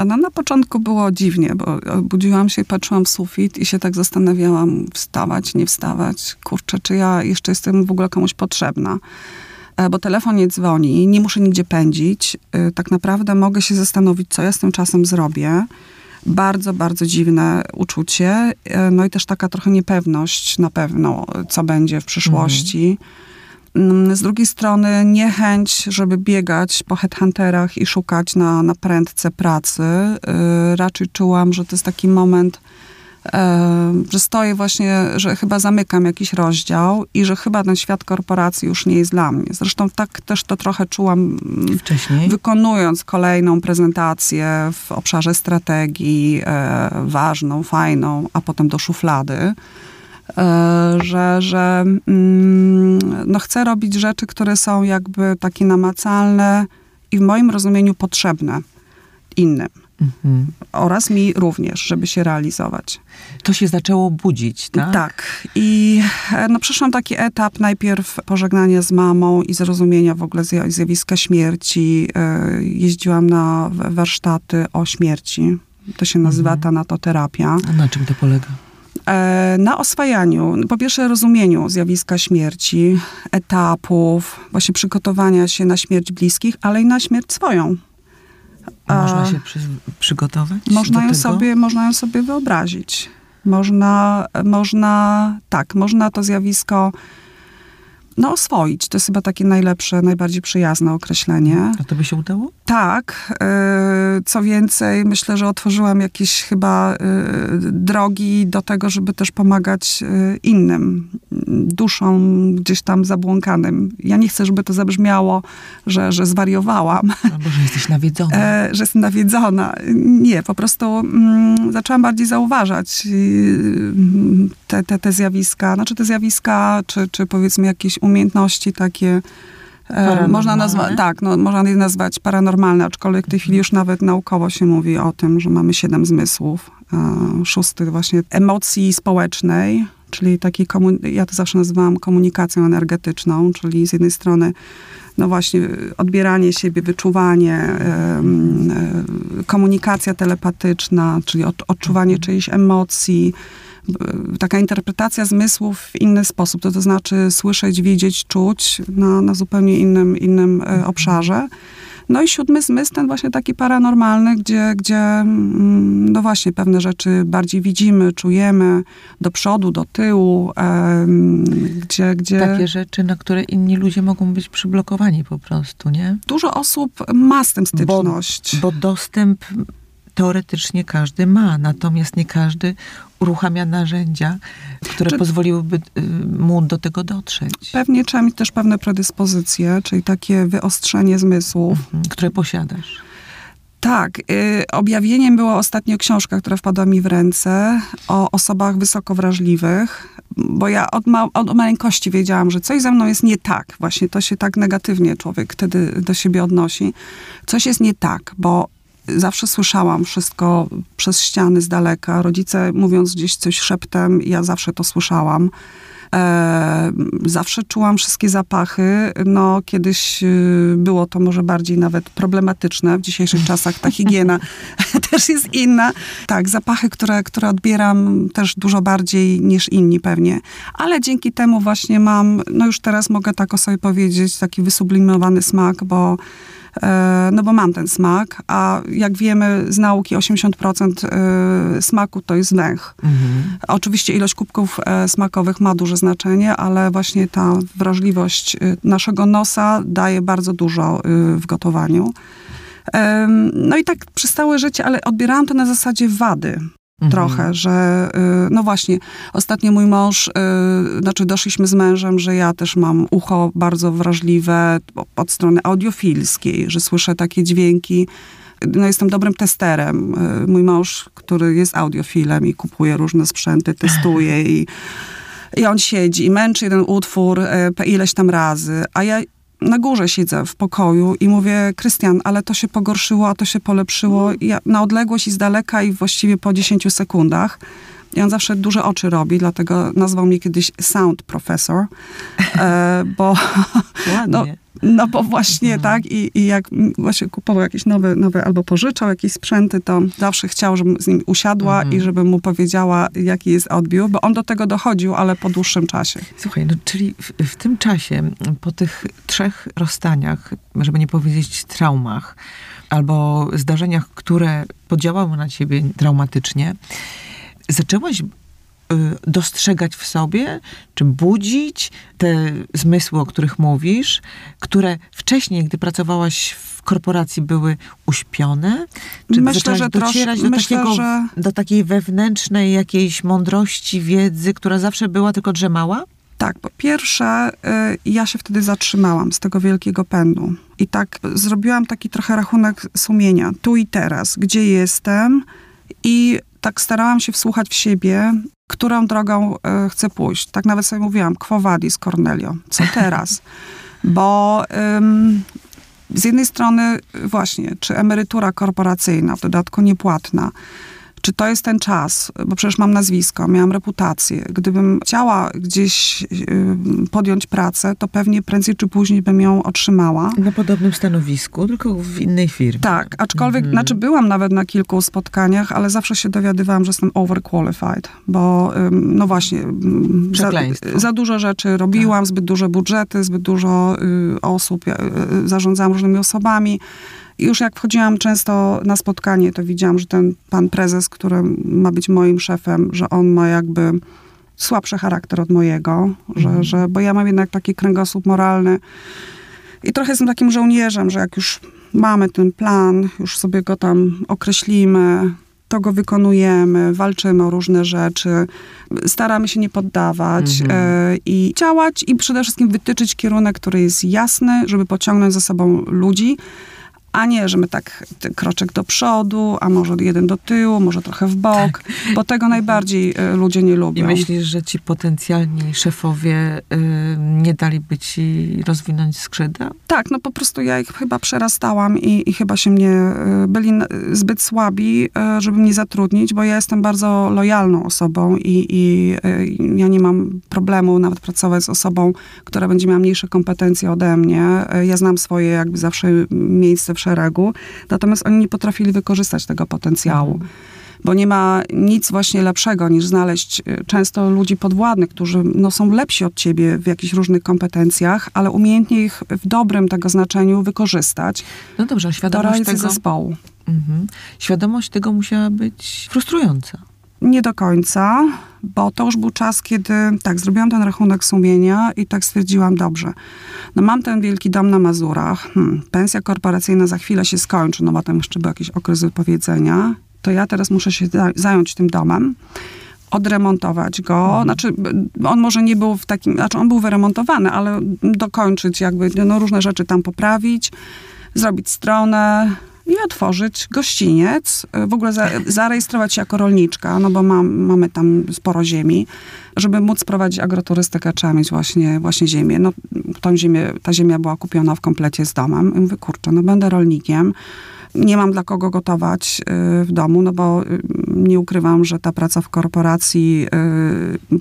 No, na początku było dziwnie, bo budziłam się i patrzyłam w sufit i się tak zastanawiałam, wstawać, nie wstawać. Kurczę, czy ja jeszcze jestem w ogóle komuś potrzebna? E, Bo telefon nie dzwoni, nie muszę nigdzie pędzić. E, Tak naprawdę mogę się zastanowić, co ja z tym czasem zrobię. Bardzo, bardzo dziwne uczucie. E, No i też taka trochę niepewność na pewno, co będzie w przyszłości. Mm, Z drugiej strony niechęć, żeby biegać po headhunterach i szukać na, na prędce pracy. Yy, raczej czułam, że to jest taki moment, e, że stoję właśnie, że chyba zamykam jakiś rozdział i że chyba ten świat korporacji już nie jest dla mnie. Zresztą tak też to trochę czułam mm, Wcześniej? wykonując kolejną prezentację w obszarze strategii, e, ważną, fajną, a potem do szuflady, e, że, że mm, no chcę robić rzeczy, które są jakby takie namacalne i w moim rozumieniu potrzebne innym. Mhm. Oraz mi również, żeby się realizować. To się zaczęło budzić, tak? Tak. I e, no, przeszłam taki etap najpierw pożegnania z mamą i zrozumienia w ogóle zja- zjawiska śmierci. E, Jeździłam na warsztaty o śmierci. To się nazywa Mhm. tanatoterapia. A na czym to polega? E, Na oswajaniu, po pierwsze rozumieniu zjawiska śmierci, etapów, właśnie przygotowania się na śmierć bliskich, ale i na śmierć swoją. A można się przy, przygotować Można ją, tego? sobie, można ją sobie wyobrazić. Można, można, tak, można to zjawisko no, oswoić. To jest chyba takie najlepsze, najbardziej przyjazne określenie. A to by się udało? Tak, y, co więcej, myślę, że otworzyłam jakieś chyba y, drogi do tego, żeby też pomagać y, innym duszom gdzieś tam zabłąkanym. Ja nie chcę, żeby to zabrzmiało, że, że zwariowałam, Albo że jesteś nawiedzona. e, że jestem nawiedzona. Nie, po prostu mm, zaczęłam bardziej zauważać te, te, te zjawiska, znaczy te zjawiska, czy, czy powiedzmy jakieś umiejętności takie, e, można nazwać, tak, no, można je nazwać paranormalne, aczkolwiek w tej chwili już nawet naukowo się mówi o tym, że mamy siedem zmysłów. E, szósty właśnie emocji społecznej, czyli takiej, ja to zawsze nazywałam komunikacją energetyczną, czyli z jednej strony no właśnie odbieranie siebie, wyczuwanie, e, komunikacja telepatyczna, czyli od, odczuwanie czyichś emocji, b- taka interpretacja zmysłów w inny sposób, to, to znaczy słyszeć, widzieć, czuć na, na zupełnie innym, innym e, obszarze. No i siódmy zmysł, ten właśnie taki paranormalny, gdzie, gdzie mm, no właśnie pewne rzeczy bardziej widzimy, czujemy do przodu, do tyłu, em, gdzie, gdzie Takie rzeczy, na które inni ludzie mogą być przyblokowani po prostu, nie? dużo osób ma z tym styczność. Bo dostęp teoretycznie każdy ma, natomiast nie każdy uruchamia narzędzia, które Czy- pozwoliłyby y, mu do tego dotrzeć, Pewnie trzeba mieć też pewne predyspozycje, czyli takie wyostrzenie zmysłów. Mhm, które posiadasz. Tak, y, objawieniem była ostatnio książka, która wpadła mi w ręce o osobach wysoko wrażliwych, bo ja od, ma- od maleńkości wiedziałam, że coś ze mną jest nie tak. Właśnie to się tak negatywnie człowiek wtedy do siebie odnosi. Coś jest nie tak, bo zawsze słyszałam wszystko przez ściany z daleka. Rodzice mówiąc gdzieś coś szeptem, ja zawsze to słyszałam. E, zawsze czułam wszystkie zapachy. No, kiedyś y, było to może bardziej nawet problematyczne. W dzisiejszych czasach ta higiena też jest inna. Tak, zapachy, które, które odbieram też dużo bardziej niż inni pewnie. Ale dzięki temu właśnie mam, no już teraz mogę tak o sobie powiedzieć, taki wysublimowany smak, bo no bo mam ten smak, a jak wiemy z nauki 80% e, smaku to jest węch. Mhm. Oczywiście ilość kubków e, smakowych ma duże znaczenie, ale właśnie ta wrażliwość naszego nosa daje bardzo dużo w gotowaniu. No i tak przez całe życie, ale odbierałam to na zasadzie wady. Mhm. Trochę, że y, no właśnie, ostatnio mój mąż, y, znaczy doszliśmy z mężem, że ja też mam ucho bardzo wrażliwe od strony audiofilskiej, że słyszę takie dźwięki. No jestem dobrym testerem. Y, mój mąż, który jest audiofilem i kupuje różne sprzęty, testuje i i on siedzi i męczy jeden utwór ileś tam razy, a ja na górze siedzę w pokoju i mówię, Krystian, ale to się pogorszyło, a to się polepszyło. I ja, na odległość i z daleka i właściwie po 10 sekundach. I on zawsze duże oczy robi, dlatego nazwał mnie kiedyś Sound Professor, e, bo no, no bo właśnie mhm. tak I, i jak właśnie kupował jakieś nowe, nowe albo pożyczał jakieś sprzęty, to zawsze chciał, żebym z nim usiadła mhm. i żebym mu powiedziała, jaki jest odbiór, bo on do tego dochodził, ale po dłuższym czasie. Słuchaj, no czyli w, w tym czasie, po tych trzech rozstaniach, żeby nie powiedzieć traumach, albo zdarzeniach, które podziałały na ciebie traumatycznie, zaczęłaś Y, dostrzegać w sobie, czy budzić te zmysły, o których mówisz, które wcześniej, gdy pracowałaś w korporacji, były uśpione? Czy myślę, że docierać do, myślę, takiego, że... do takiej wewnętrznej jakiejś mądrości, wiedzy, która zawsze była, tylko drzemała? Tak, po pierwsze, y, ja się wtedy zatrzymałam z tego wielkiego pędu. I tak zrobiłam taki trochę rachunek sumienia. Tu i teraz, gdzie jestem i tak starałam się wsłuchać w siebie, którą drogą y, chcę pójść. Tak nawet sobie mówiłam, quo vadis Cornelio, co teraz? Bo ym, z jednej strony właśnie, czy emerytura korporacyjna, w dodatku niepłatna, czy to jest ten czas, bo przecież mam nazwisko, miałam reputację. Gdybym chciała gdzieś y, podjąć pracę, to pewnie prędzej czy później bym ją otrzymała. Na podobnym stanowisku, tylko w innej firmie. Tak, aczkolwiek, mhm. znaczy byłam nawet na kilku spotkaniach, ale zawsze się dowiadywałam, że jestem overqualified, bo no właśnie, za, za, dużo rzeczy robiłam, tak. zbyt duże budżety, zbyt dużo y, osób, y, zarządzałam różnymi osobami, już jak wchodziłam często na spotkanie, to widziałam, że ten pan prezes, który ma być moim szefem, że on ma jakby słabszy charakter od mojego, że, mhm. że, bo ja mam jednak taki kręgosłup moralny i trochę jestem takim żołnierzem, że jak już mamy ten plan, już sobie go tam określimy, to go wykonujemy, walczymy o różne rzeczy, staramy się nie poddawać mhm. y, i działać i przede wszystkim wytyczyć kierunek, który jest jasny, żeby pociągnąć za sobą ludzi, a nie, że my tak kroczek do przodu, a może jeden do tyłu, może trochę w bok, tak. bo tego najbardziej y, ludzie nie lubią. I myślisz, że ci potencjalni szefowie y, nie daliby ci rozwinąć skrzydła? Tak, no po prostu ja ich chyba przerastałam i, i chyba się mnie, y, byli zbyt słabi, y, żeby mnie zatrudnić, bo ja jestem bardzo lojalną osobą i, i y, ja nie mam problemu nawet pracować z osobą, która będzie miała mniejsze kompetencje ode mnie. Ja znam swoje jakby zawsze miejsce w szeregu, natomiast oni nie potrafili wykorzystać tego potencjału. Mhm. Bo nie ma nic właśnie lepszego niż znaleźć y, często ludzi podwładnych, którzy no, są lepsi od ciebie w jakichś różnych kompetencjach, ale umiejętnie ich w dobrym tego znaczeniu wykorzystać. No dobrze, świadomość tego... zespołu. Mhm. Świadomość tego musiała być frustrująca. Nie do końca, bo to już był czas, kiedy tak, zrobiłam ten rachunek sumienia i tak stwierdziłam, dobrze, no mam ten wielki dom na Mazurach, hmm, pensja korporacyjna za chwilę się skończy, no bo tam jeszcze był jakiś okres wypowiedzenia, to ja teraz muszę się zająć tym domem odremontować go. Mhm. Znaczy, on może nie był w takim, znaczy on był wyremontowany, ale dokończyć jakby, no różne rzeczy tam poprawić, zrobić stronę, i otworzyć gościniec, w ogóle za, zarejestrować się jako rolniczka, no bo mam, mamy tam sporo ziemi. Żeby móc prowadzić agroturystykę, trzeba mieć właśnie, właśnie ziemię. No, tą ziemię, ta ziemia była kupiona w komplecie z domem. I mówię, kurczę, no będę rolnikiem. Nie mam dla kogo gotować y, w domu, no bo y, nie ukrywam, że ta praca w korporacji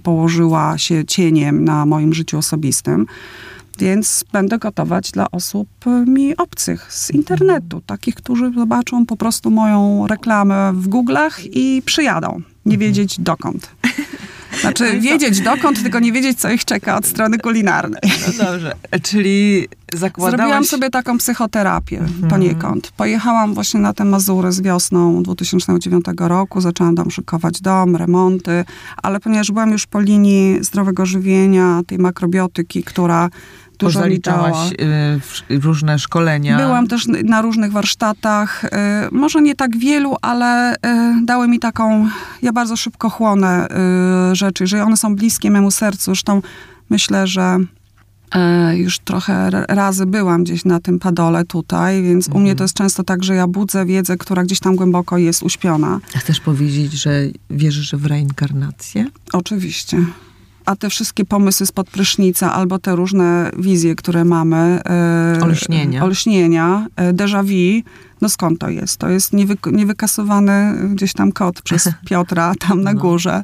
położyła się cieniem na moim życiu osobistym. Więc będę gotować dla osób y, mi obcych z internetu, takich, którzy zobaczą po prostu moją reklamę w Google'ach i przyjadą, nie mhm. wiedzieć dokąd. Znaczy wiedzieć dokąd, tylko nie wiedzieć, co ich czeka od strony kulinarnej. No dobrze, czyli zakładałaś... Zrobiłam sobie taką psychoterapię mhm. poniekąd. Pojechałam właśnie na te Mazury z wiosną 2009 roku, zaczęłam tam szykować dom, remonty, ale ponieważ byłam już po linii zdrowego żywienia, tej makrobiotyki, która dużo Zaliczałaś y, różne szkolenia. Byłam też na różnych warsztatach. Y, może nie tak wielu, ale y, dały mi taką... Ja bardzo szybko chłonę rzeczy, że one są bliskie memu sercu. Zresztą myślę, że już trochę razy byłam gdzieś na tym padole tutaj, więc mhm. u mnie mhm. to jest często tak, że ja budzę wiedzę, która gdzieś tam głęboko jest uśpiona. Chcesz powiedzieć, że wierzysz w reinkarnację? Oczywiście a te wszystkie pomysły spod prysznica, albo te różne wizje, które mamy. E, olśnienia. Olśnienia, e, déjà vu, no skąd to jest? To jest niewy, niewykasowany gdzieś tam kod przez Piotra tam na no. górze.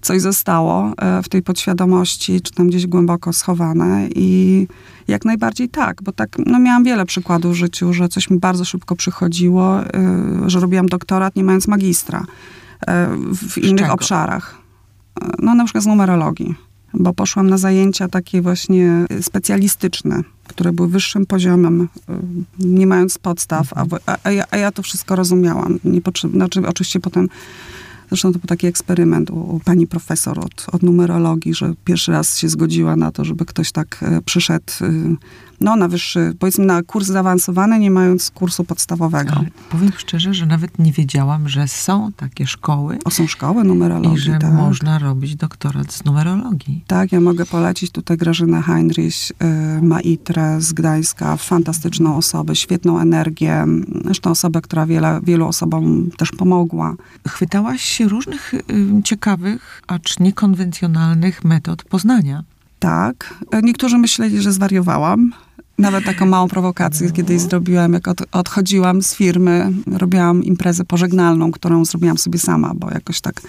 Coś zostało e, w tej podświadomości, czy tam gdzieś głęboko schowane i jak najbardziej tak, bo tak, no miałam wiele przykładów w życiu, że coś mi bardzo szybko przychodziło, że robiłam doktorat nie mając magistra w innych obszarach no na przykład z numerologii, bo poszłam na zajęcia takie właśnie specjalistyczne, które były wyższym poziomem, y, nie mając podstaw, a, a, ja, a ja, to wszystko rozumiałam. Nie potrzeb, znaczy, oczywiście potem Zresztą to był taki eksperyment u, pani profesor od, od numerologii, że pierwszy raz się zgodziła na to, żeby ktoś tak e, przyszedł y, no, na wyższy, powiedzmy na kurs zaawansowany, nie mając kursu podstawowego. Ale powiem szczerze, że nawet nie wiedziałam, że są takie szkoły. O, są szkoły numerologii, I że tak. można robić doktorat z numerologii. Tak, ja mogę polecić tutaj Grażynę Heinrich, y, Maitrę z Gdańska, fantastyczną osobę, świetną energię, zresztą osobę, która wiele, wielu osobom też pomogła. Chwytałaś się różnych y, ciekawych, acz niekonwencjonalnych metod poznania. Tak. Niektórzy myśleli, że zwariowałam. Nawet taką małą prowokację kiedyś zrobiłam, jak od, odchodziłam z firmy, robiłam imprezę pożegnalną, którą zrobiłam sobie sama, bo jakoś tak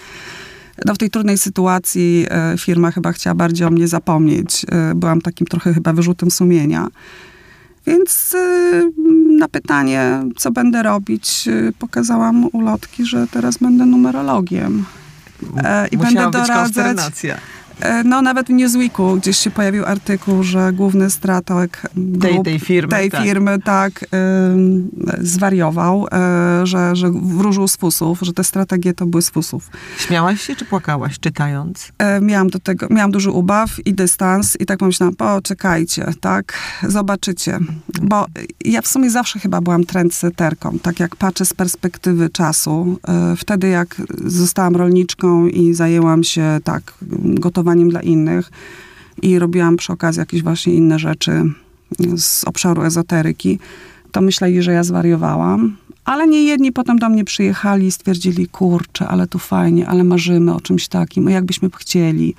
no w tej trudnej sytuacji e, firma chyba chciała bardziej o mnie zapomnieć. E, byłam takim trochę chyba wyrzutem sumienia. Więc e, na pytanie, co będę robić, pokazałam ulotki, że teraz będę numerologiem. I Musiała będę doradzać. No nawet w Newsweeku gdzieś się pojawił artykuł, że główny strateg tej, tej firmy, tej tak. firmy tak zwariował, e, że, że wróżył z fusów, że te strategie to były z fusów. Śmiałaś się czy płakałaś czytając? E, miałam do tego, miałam duży ubaw i dystans i tak pomyślałam, poczekajcie, tak, zobaczycie. Bo ja w sumie zawsze chyba byłam trendseterką, tak jak patrzę z perspektywy czasu. Wtedy jak zostałam rolniczką i zajęłam się tak gotowaniem dla innych i robiłam przy okazji jakieś właśnie inne rzeczy z obszaru ezoteryki, to myśleli, że ja zwariowałam. Ale nie jedni potem do mnie przyjechali i stwierdzili, kurczę, ale tu fajnie, ale marzymy o czymś takim, jakbyśmy chcieli.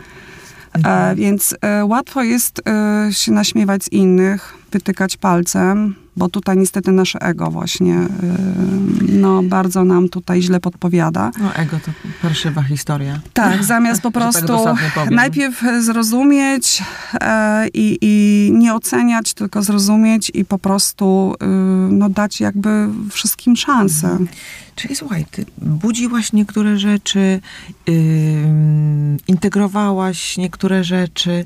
Mhm. E, więc e, łatwo jest e, się naśmiewać z innych, wytykać palcem, bo tutaj niestety nasze ego właśnie y, no, bardzo nam tutaj źle podpowiada. No ego to parszywa historia. Tak, zamiast po tak prostu tak najpierw zrozumieć e, i, i nie oceniać, tylko zrozumieć i po prostu y, no, dać jakby wszystkim szansę. Mhm. Czyli słuchaj, ty budziłaś niektóre rzeczy, yy, integrowałaś niektóre rzeczy,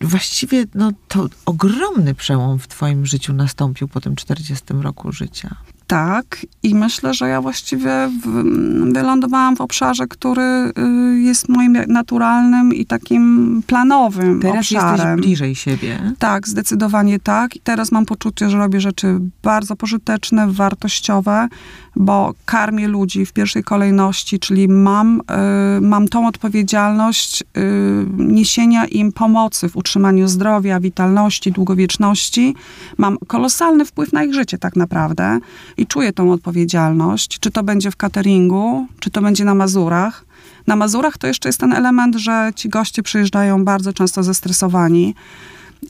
właściwie no, to ogromny przełom w twoim życiu nastąpił po tym 40 roku życia. Tak, i myślę, że ja właściwie wylądowałam w obszarze, który y, jest moim naturalnym i takim planowym teraz obszarem. Teraz jesteś bliżej siebie. Tak, zdecydowanie tak. I teraz mam poczucie, że robię rzeczy bardzo pożyteczne, wartościowe, bo karmię ludzi w pierwszej kolejności, czyli mam, y, mam tą odpowiedzialność y, niesienia im pomocy w utrzymaniu zdrowia, witalności, długowieczności. Mam kolosalny wpływ na ich życie tak naprawdę i czuję tą odpowiedzialność, czy to będzie w cateringu, czy to będzie na Mazurach. Na Mazurach to jeszcze jest ten element, że ci goście przyjeżdżają bardzo często zestresowani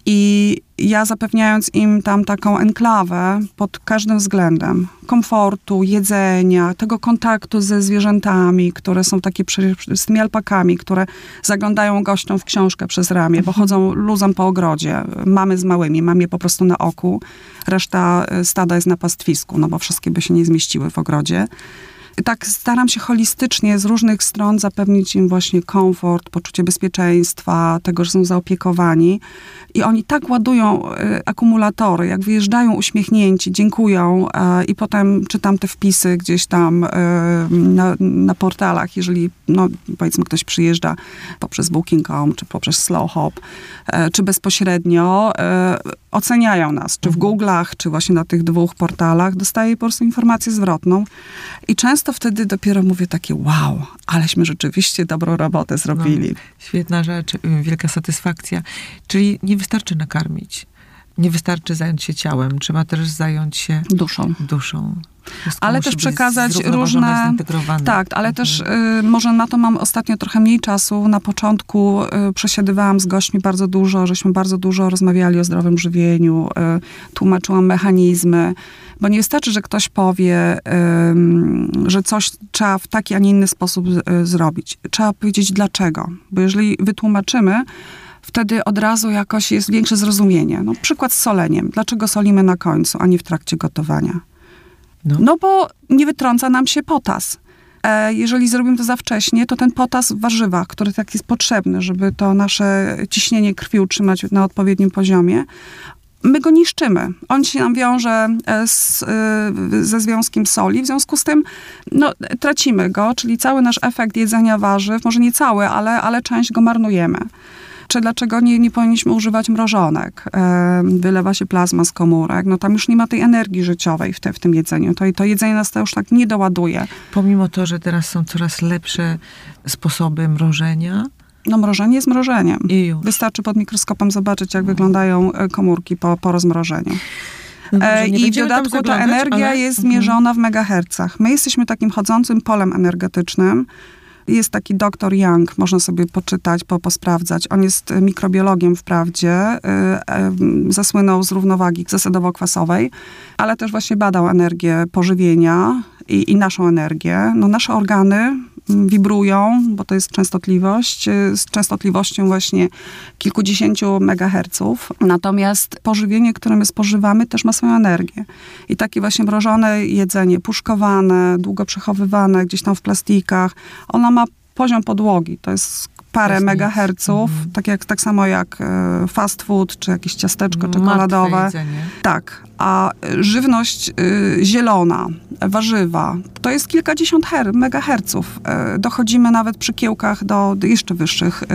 i ja zapewniając im tam taką enklawę pod każdym względem komfortu, jedzenia, tego kontaktu ze zwierzętami, które są takie z tymi alpakami, które zaglądają gościom w książkę przez ramię, bo chodzą luzem po ogrodzie. Mamy z małymi, mam je po prostu na oku. Reszta e, stada jest na pastwisku, no bo wszystkie by się nie zmieściły w ogrodzie. Tak staram się holistycznie z różnych stron zapewnić im właśnie komfort, poczucie bezpieczeństwa, tego, że są zaopiekowani. I oni tak ładują y, akumulatory, jak wyjeżdżają uśmiechnięci, dziękują y, i potem czytam te wpisy gdzieś tam y, na, na, portalach, jeżeli no, powiedzmy ktoś przyjeżdża poprzez Booking.com, czy poprzez Slowhop, czy bezpośrednio, oceniają nas, czy w mhm. Google'ach, czy właśnie na tych dwóch portalach, dostaję po prostu informację zwrotną. I często wtedy dopiero mówię takie, wow, aleśmy rzeczywiście dobrą robotę zrobili. No, świetna rzecz, wielka satysfakcja. Czyli nie wystarczy nakarmić. Nie wystarczy zająć się ciałem, trzeba też zająć się duszą. duszą. Wszystko ale też przekazać różne. Tak, ale mhm. też y, może na to mam ostatnio trochę mniej czasu. Na początku y, przesiadywałam z gośćmi bardzo dużo, żeśmy bardzo dużo rozmawiali o zdrowym żywieniu, y, tłumaczyłam mechanizmy, bo nie wystarczy, że ktoś powie, że coś trzeba w taki, a nie inny sposób y, zrobić. Trzeba powiedzieć dlaczego, bo jeżeli wytłumaczymy, wtedy od razu jakoś jest większe zrozumienie. No, przykład z soleniem. Dlaczego solimy na końcu, a nie w trakcie gotowania? No, no bo nie wytrąca nam się potas. E, jeżeli zrobimy to za wcześnie, to ten potas w warzywach, który tak jest potrzebny, żeby to nasze ciśnienie krwi utrzymać na odpowiednim poziomie, my go niszczymy. On się nam wiąże e, z, e, ze związkiem soli, w związku z tym no, tracimy go, czyli cały nasz efekt jedzenia warzyw, może nie cały, ale, ale część go marnujemy czy dlaczego nie, nie powinniśmy używać mrożonek. E, wylewa się plazma z komórek, no tam już nie ma tej energii życiowej w, te, w tym jedzeniu. To, to jedzenie nas to już tak nie doładuje. Pomimo to, że teraz są coraz lepsze sposoby mrożenia, no mrożenie jest mrożeniem. Wystarczy pod mikroskopem zobaczyć, jak no. wyglądają e, komórki po, po rozmrożeniu. No dobrze, I w dodatku ta energia ale... jest mhm. mierzona w megahercach. My jesteśmy takim chodzącym polem energetycznym, jest taki doktor Young, można sobie poczytać, po, posprawdzać. On jest mikrobiologiem wprawdzie, y, zasłynął z równowagi zasadowo-kwasowej, ale też właśnie badał energię pożywienia i, i naszą energię. No, nasze organy wibrują, bo to jest częstotliwość, y, z częstotliwością właśnie kilkudziesięciu megaherców. Natomiast pożywienie, które my spożywamy, też ma swoją energię. I takie właśnie mrożone jedzenie, puszkowane, długo przechowywane gdzieś tam w plastikach, ona ma poziom podłogi. To jest parę megaherców, mm. tak, jak, tak samo jak e, fast food, czy jakieś ciasteczko czekoladowe. Tak, a żywność y, zielona, warzywa, to jest kilkadziesiąt her, megaherców. Y, dochodzimy nawet przy kiełkach do, do jeszcze wyższych, y,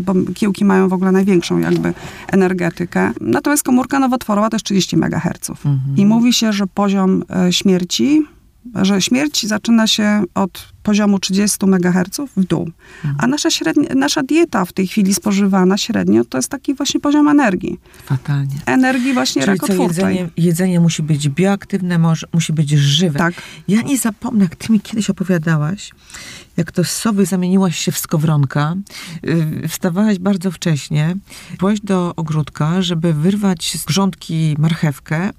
bo kiełki mają w ogóle największą jakby energetykę. Natomiast komórka nowotworowa to jest 30 megaherców. Mhm. I mówi się, że poziom śmierci że śmierć zaczyna się od poziomu 30 MHz w dół. Mhm. A nasza, średnia, nasza dieta w tej chwili spożywana średnio to jest taki właśnie poziom energii. Fatalnie. Energii właśnie Czyli rakotwórczej. Jedzenie, jedzenie musi być bioaktywne, może, musi być żywe. Tak. Ja nie zapomnę, jak ty mi kiedyś opowiadałaś, jak to z sowy zamieniłaś się w skowronka, yy, wstawałaś bardzo wcześnie, byłaś do ogródka, żeby wyrwać z grządki marchewkę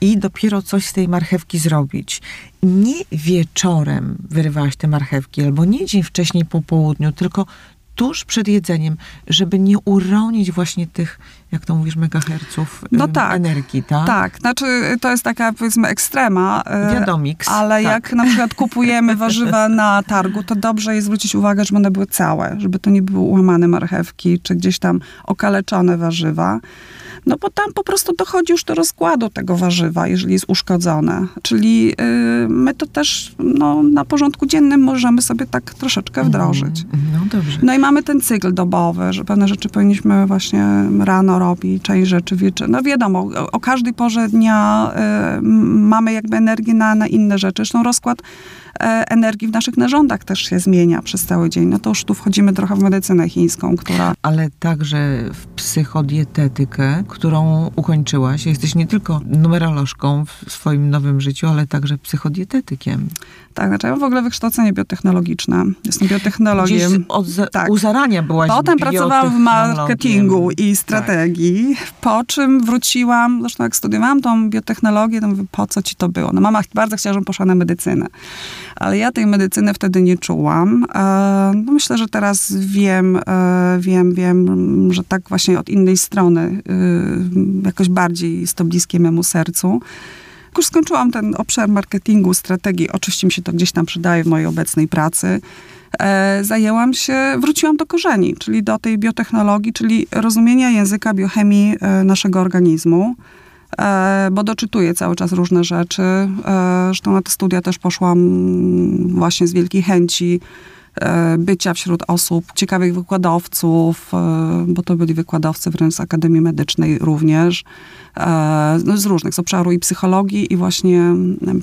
i dopiero coś z tej marchewki zrobić. Nie wieczorem wyrywałaś te marchewki, albo nie dzień wcześniej po południu, tylko tuż przed jedzeniem, żeby nie uronić właśnie tych, jak to mówisz, megaherców no tak, energii, tak? Tak, znaczy to jest taka powiedzmy ekstrema. E, Wiadomix. Ale tak. jak na przykład kupujemy warzywa na targu, to dobrze jest zwrócić uwagę, żeby one były całe, żeby to nie były ułamane marchewki, czy gdzieś tam okaleczone warzywa. No bo tam po prostu dochodzi już do rozkładu tego warzywa, jeżeli jest uszkodzone. Czyli yy, my to też no, na porządku dziennym możemy sobie tak troszeczkę mhm. wdrożyć. No dobrze. No i mamy ten cykl dobowy, że pewne rzeczy powinniśmy właśnie rano robić, część rzeczy wieczorem. No wiadomo, o, o każdej porze dnia y, mamy jakby energię na, na inne rzeczy. Zresztą rozkład E, energii w naszych narządach też się zmienia przez cały dzień. No to już tu wchodzimy trochę w medycynę chińską, która... Ale także w psychodietetykę, którą ukończyłaś. Jesteś nie tylko numerolożką w swoim nowym życiu, ale także psychodietetykiem. Tak, znaczy ja mam w ogóle wykształcenie biotechnologiczne. Jestem biotechnologiem. Gdzieś od za, tak. u zarania byłaś Potem pracowałam w marketingu i tak. strategii, tak. po czym wróciłam, zresztą jak studiowałam tą biotechnologię, to mówię, po co ci to było? No mama bardzo chciała, żebym poszła na medycynę ale ja tej medycyny wtedy nie czułam. E, no myślę, że teraz wiem, e, wiem, wiem, że tak właśnie od innej strony e, jakoś bardziej jest to bliskie memu sercu. już skończyłam ten obszar marketingu, strategii, oczywiście mi się to gdzieś tam przydaje w mojej obecnej pracy, zajęłam się, wróciłam do korzeni, czyli do tej biotechnologii, czyli rozumienia języka biochemii naszego organizmu, bo doczytuję cały czas różne rzeczy. E, zresztą na te studia też poszłam właśnie z wielkiej chęci e, bycia wśród osób, ciekawych wykładowców, e, bo to byli wykładowcy wręcz z Akademii Medycznej również, e, no z różnych, z obszaru i psychologii i właśnie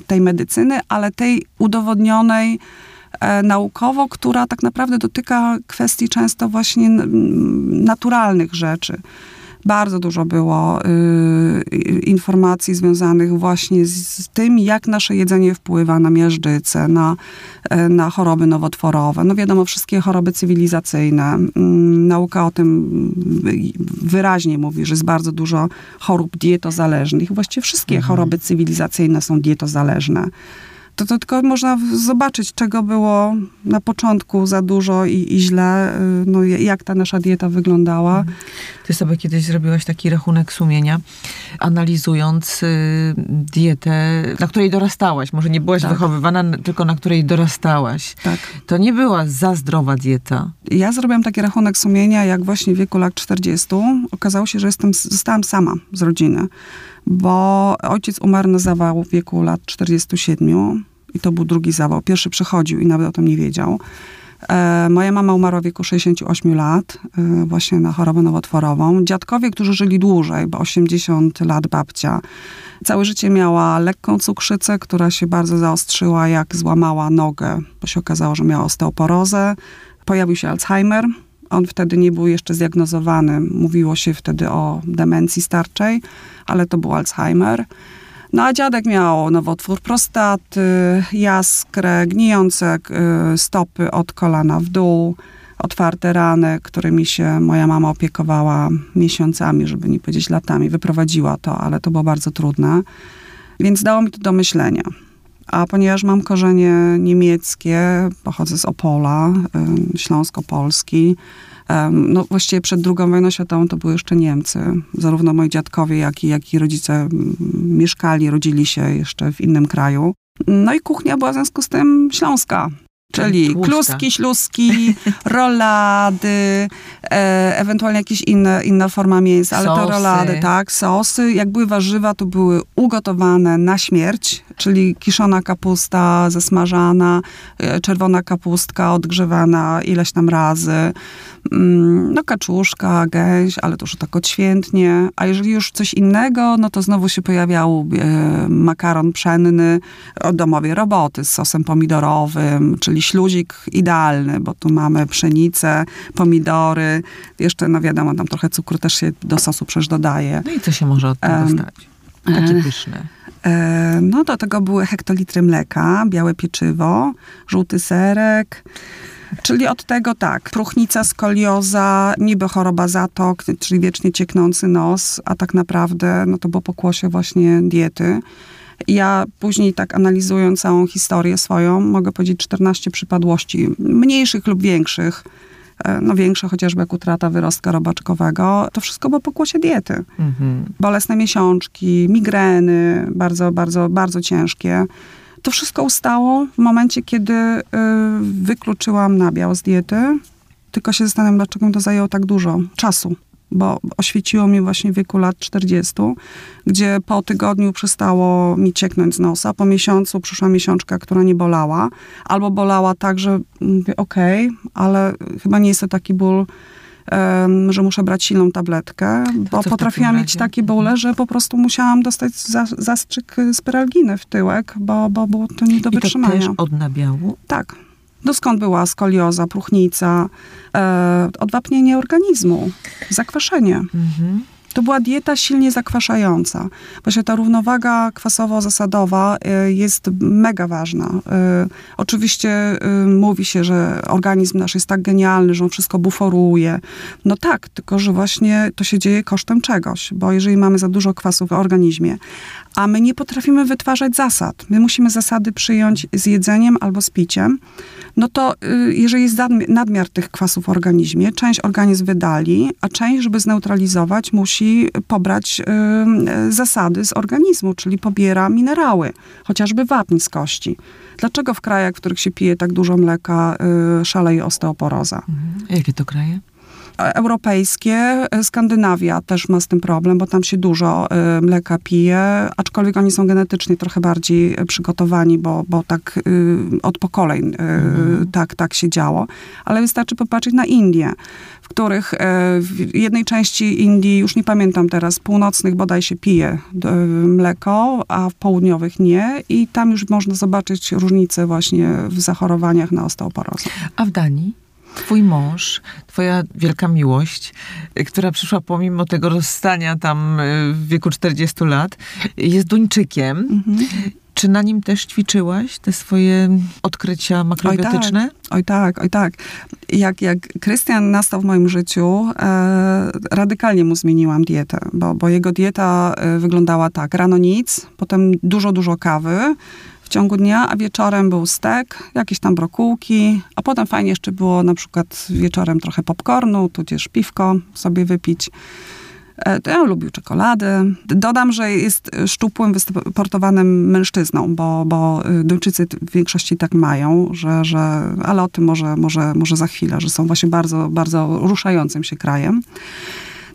tej medycyny, ale tej udowodnionej e, naukowo, która tak naprawdę dotyka kwestii często właśnie naturalnych rzeczy. Bardzo dużo było y, informacji związanych właśnie z, tym, jak nasze jedzenie wpływa na miażdżycę, na, e, na choroby nowotworowe. No wiadomo, wszystkie choroby cywilizacyjne. Mm, Nauka o tym wy- wyraźnie mówi, że jest bardzo dużo chorób dietozależnych. Właściwie wszystkie choroby cywilizacyjne są dietozależne to, to tylko można zobaczyć, czego było na początku za dużo i, i źle, y, no, jak ta nasza dieta wyglądała. Ty sobie kiedyś zrobiłaś taki rachunek sumienia, analizując y, dietę, na której dorastałaś. Może nie byłaś Tak. wychowywana, tylko na której dorastałaś. Tak. To nie była za zdrowa dieta. Ja zrobiłam taki rachunek sumienia, jak właśnie w wieku lat 40 okazało się, że jestem, zostałam sama z rodziny, bo ojciec umarł na zawał w wieku lat 47 i to był drugi zawał. Pierwszy przychodził i nawet o tym nie wiedział. E, moja mama umarła w wieku 68 lat, e, właśnie na chorobę nowotworową. Dziadkowie, którzy żyli dłużej, bo 80 lat babcia. Całe życie miała lekką cukrzycę, która się bardzo zaostrzyła, jak złamała nogę, bo się okazało, że miała osteoporozę. Pojawił się Alzheimer. On wtedy nie był jeszcze zdiagnozowany. Mówiło się wtedy o demencji starczej, ale to był Alzheimer. No a dziadek miał nowotwór prostaty, jaskrę, gnijące y, stopy od kolana w dół, otwarte rany, którymi się moja mama opiekowała miesiącami, żeby nie powiedzieć latami. Wyprowadziła to, ale to było bardzo trudne. Więc dało mi to do myślenia. A ponieważ mam korzenie niemieckie, pochodzę z Opola, Śląsko-Polski, no właściwie przed II wojną światową to były jeszcze Niemcy. Zarówno moi dziadkowie, jak i, jak i rodzice mieszkali, rodzili się jeszcze w innym kraju. No i kuchnia była w związku z tym śląska. Czyli kluski, śluski, rolady, e, ewentualnie jakieś inne, inna forma mięs, ale Sosy. te rolady, tak, sosy. Jak były warzywa, to były ugotowane na śmierć, czyli kiszona kapusta zasmażana, e, czerwona kapustka odgrzewana ileś tam razy, mm, no kaczuszka, gęś, ale to już tak odświętnie. A jeżeli już coś innego, no to znowu się pojawiał e, makaron pszenny od domowej roboty z sosem pomidorowym, czyli śluzik idealny, bo tu mamy pszenicę, pomidory, jeszcze, no wiadomo, tam trochę cukru też się do sosu przecież dodaje. No i co się może od tego Em, stać? Takie e, pyszne. E, No do tego były hektolitry mleka, białe pieczywo, żółty serek. Czyli od tego tak, próchnica, skolioza, niby choroba zatok, czyli wiecznie cieknący nos, a tak naprawdę no to było pokłosie właśnie diety. Ja później tak analizując całą historię swoją, mogę powiedzieć 14 przypadłości, mniejszych lub większych, e, no większe chociażby jak utrata wyrostka robaczkowego, to wszystko było pokłosie diety Mhm. bolesne miesiączki, migreny, bardzo, bardzo, bardzo ciężkie. To wszystko ustało w momencie, kiedy y, wykluczyłam nabiał z diety. Tylko się zastanawiam, dlaczego mi to zajęło tak dużo czasu. Bo oświeciło mnie właśnie w wieku lat 40, gdzie po tygodniu przestało mi cieknąć z nosa. Po miesiącu przyszła miesiączka, która nie bolała. Albo bolała tak, że mówię, okej, ale chyba nie jest to taki ból, em, że muszę brać silną tabletkę, bo potrafiłam mieć takie bóle, że po prostu musiałam dostać za, zastrzyk spiralginy w tyłek, bo, bo było to nie do I to wytrzymania. też od nabiału? Tak. No skąd była skolioza, próchnica, e, odwapnienie organizmu, zakwaszenie. Mhm. To była dieta silnie zakwaszająca. Właśnie ta równowaga kwasowo-zasadowa y, jest mega ważna. Y, Oczywiście y, mówi się, że organizm nasz jest tak genialny, że on wszystko buforuje. No tak, tylko że właśnie to się dzieje kosztem czegoś, bo jeżeli mamy za dużo kwasu w organizmie, a my nie potrafimy wytwarzać zasad. My musimy zasady przyjąć z jedzeniem albo z piciem. No to y, jeżeli jest nadmiar tych kwasów w organizmie, część organizm wydali, a część, żeby zneutralizować, musi pobrać y, zasady z organizmu, czyli pobiera minerały, chociażby wapń z kości. Dlaczego w krajach, w których się pije tak dużo mleka, y, szaleje osteoporoza? Mhm. Jakie to kraje? Europejskie, Skandynawia też ma z tym problem, bo tam się dużo y, mleka pije, aczkolwiek oni są genetycznie trochę bardziej przygotowani, bo, bo tak od pokoleń mhm. tak, tak się działo. Ale wystarczy popatrzeć na Indie, w których w jednej części Indii, już nie pamiętam teraz, północnych bodaj się pije mleko, a w południowych nie i tam już można zobaczyć różnice właśnie w zachorowaniach na osteoporozę. A w Danii? Twój mąż, twoja wielka miłość, y, która przyszła pomimo tego rozstania tam y, w wieku 40 lat, jest Duńczykiem. Mhm. Czy na nim też ćwiczyłaś te swoje odkrycia makrobiotyczne? Oj tak, oj tak. Oj tak. Jak, jak Krystian nastał w moim życiu, e, radykalnie mu zmieniłam dietę, bo, bo jego dieta e, wyglądała tak. Rano nic, potem dużo, dużo kawy, w ciągu dnia, a wieczorem był stek, jakieś tam brokułki, a potem fajnie jeszcze było na przykład wieczorem trochę popcornu, tudzież piwko sobie wypić. E, to ja lubił czekoladę. Dodam, że jest szczupłym, wysportowanym mężczyzną, bo, bo Duńczycy w większości tak mają, że, że, ale o tym może, może, może za chwilę, że są właśnie bardzo, bardzo ruszającym się krajem.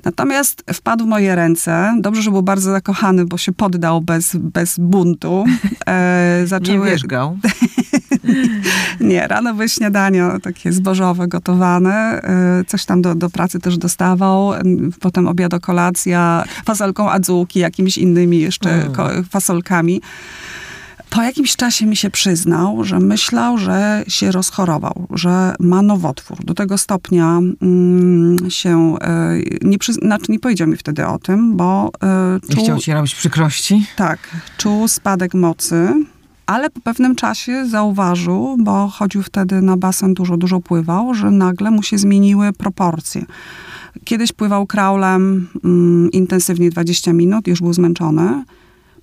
Natomiast wpadł w moje ręce. Dobrze, że był bardzo zakochany, bo się poddał bez, bez buntu. E, zaczęły... Nie wierzgał. nie, rano były śniadania takie zbożowe, gotowane. E, coś tam do, do pracy też dostawał. Potem obiad, kolacja, fasolką adzułki, jakimiś innymi jeszcze mm. fasolkami. Po jakimś czasie mi się przyznał, że myślał, że się rozchorował, że ma nowotwór. Do tego stopnia mm, się e, nie, przy, znaczy nie powiedział mi wtedy o tym, bo e, czuł, chciał ci robić przykrości? Tak, czuł spadek mocy, ale po pewnym czasie zauważył, bo chodził wtedy na basen, dużo, dużo pływał, że nagle mu się zmieniły proporcje. Kiedyś pływał kraulem mm, intensywnie 20 minut, już był zmęczony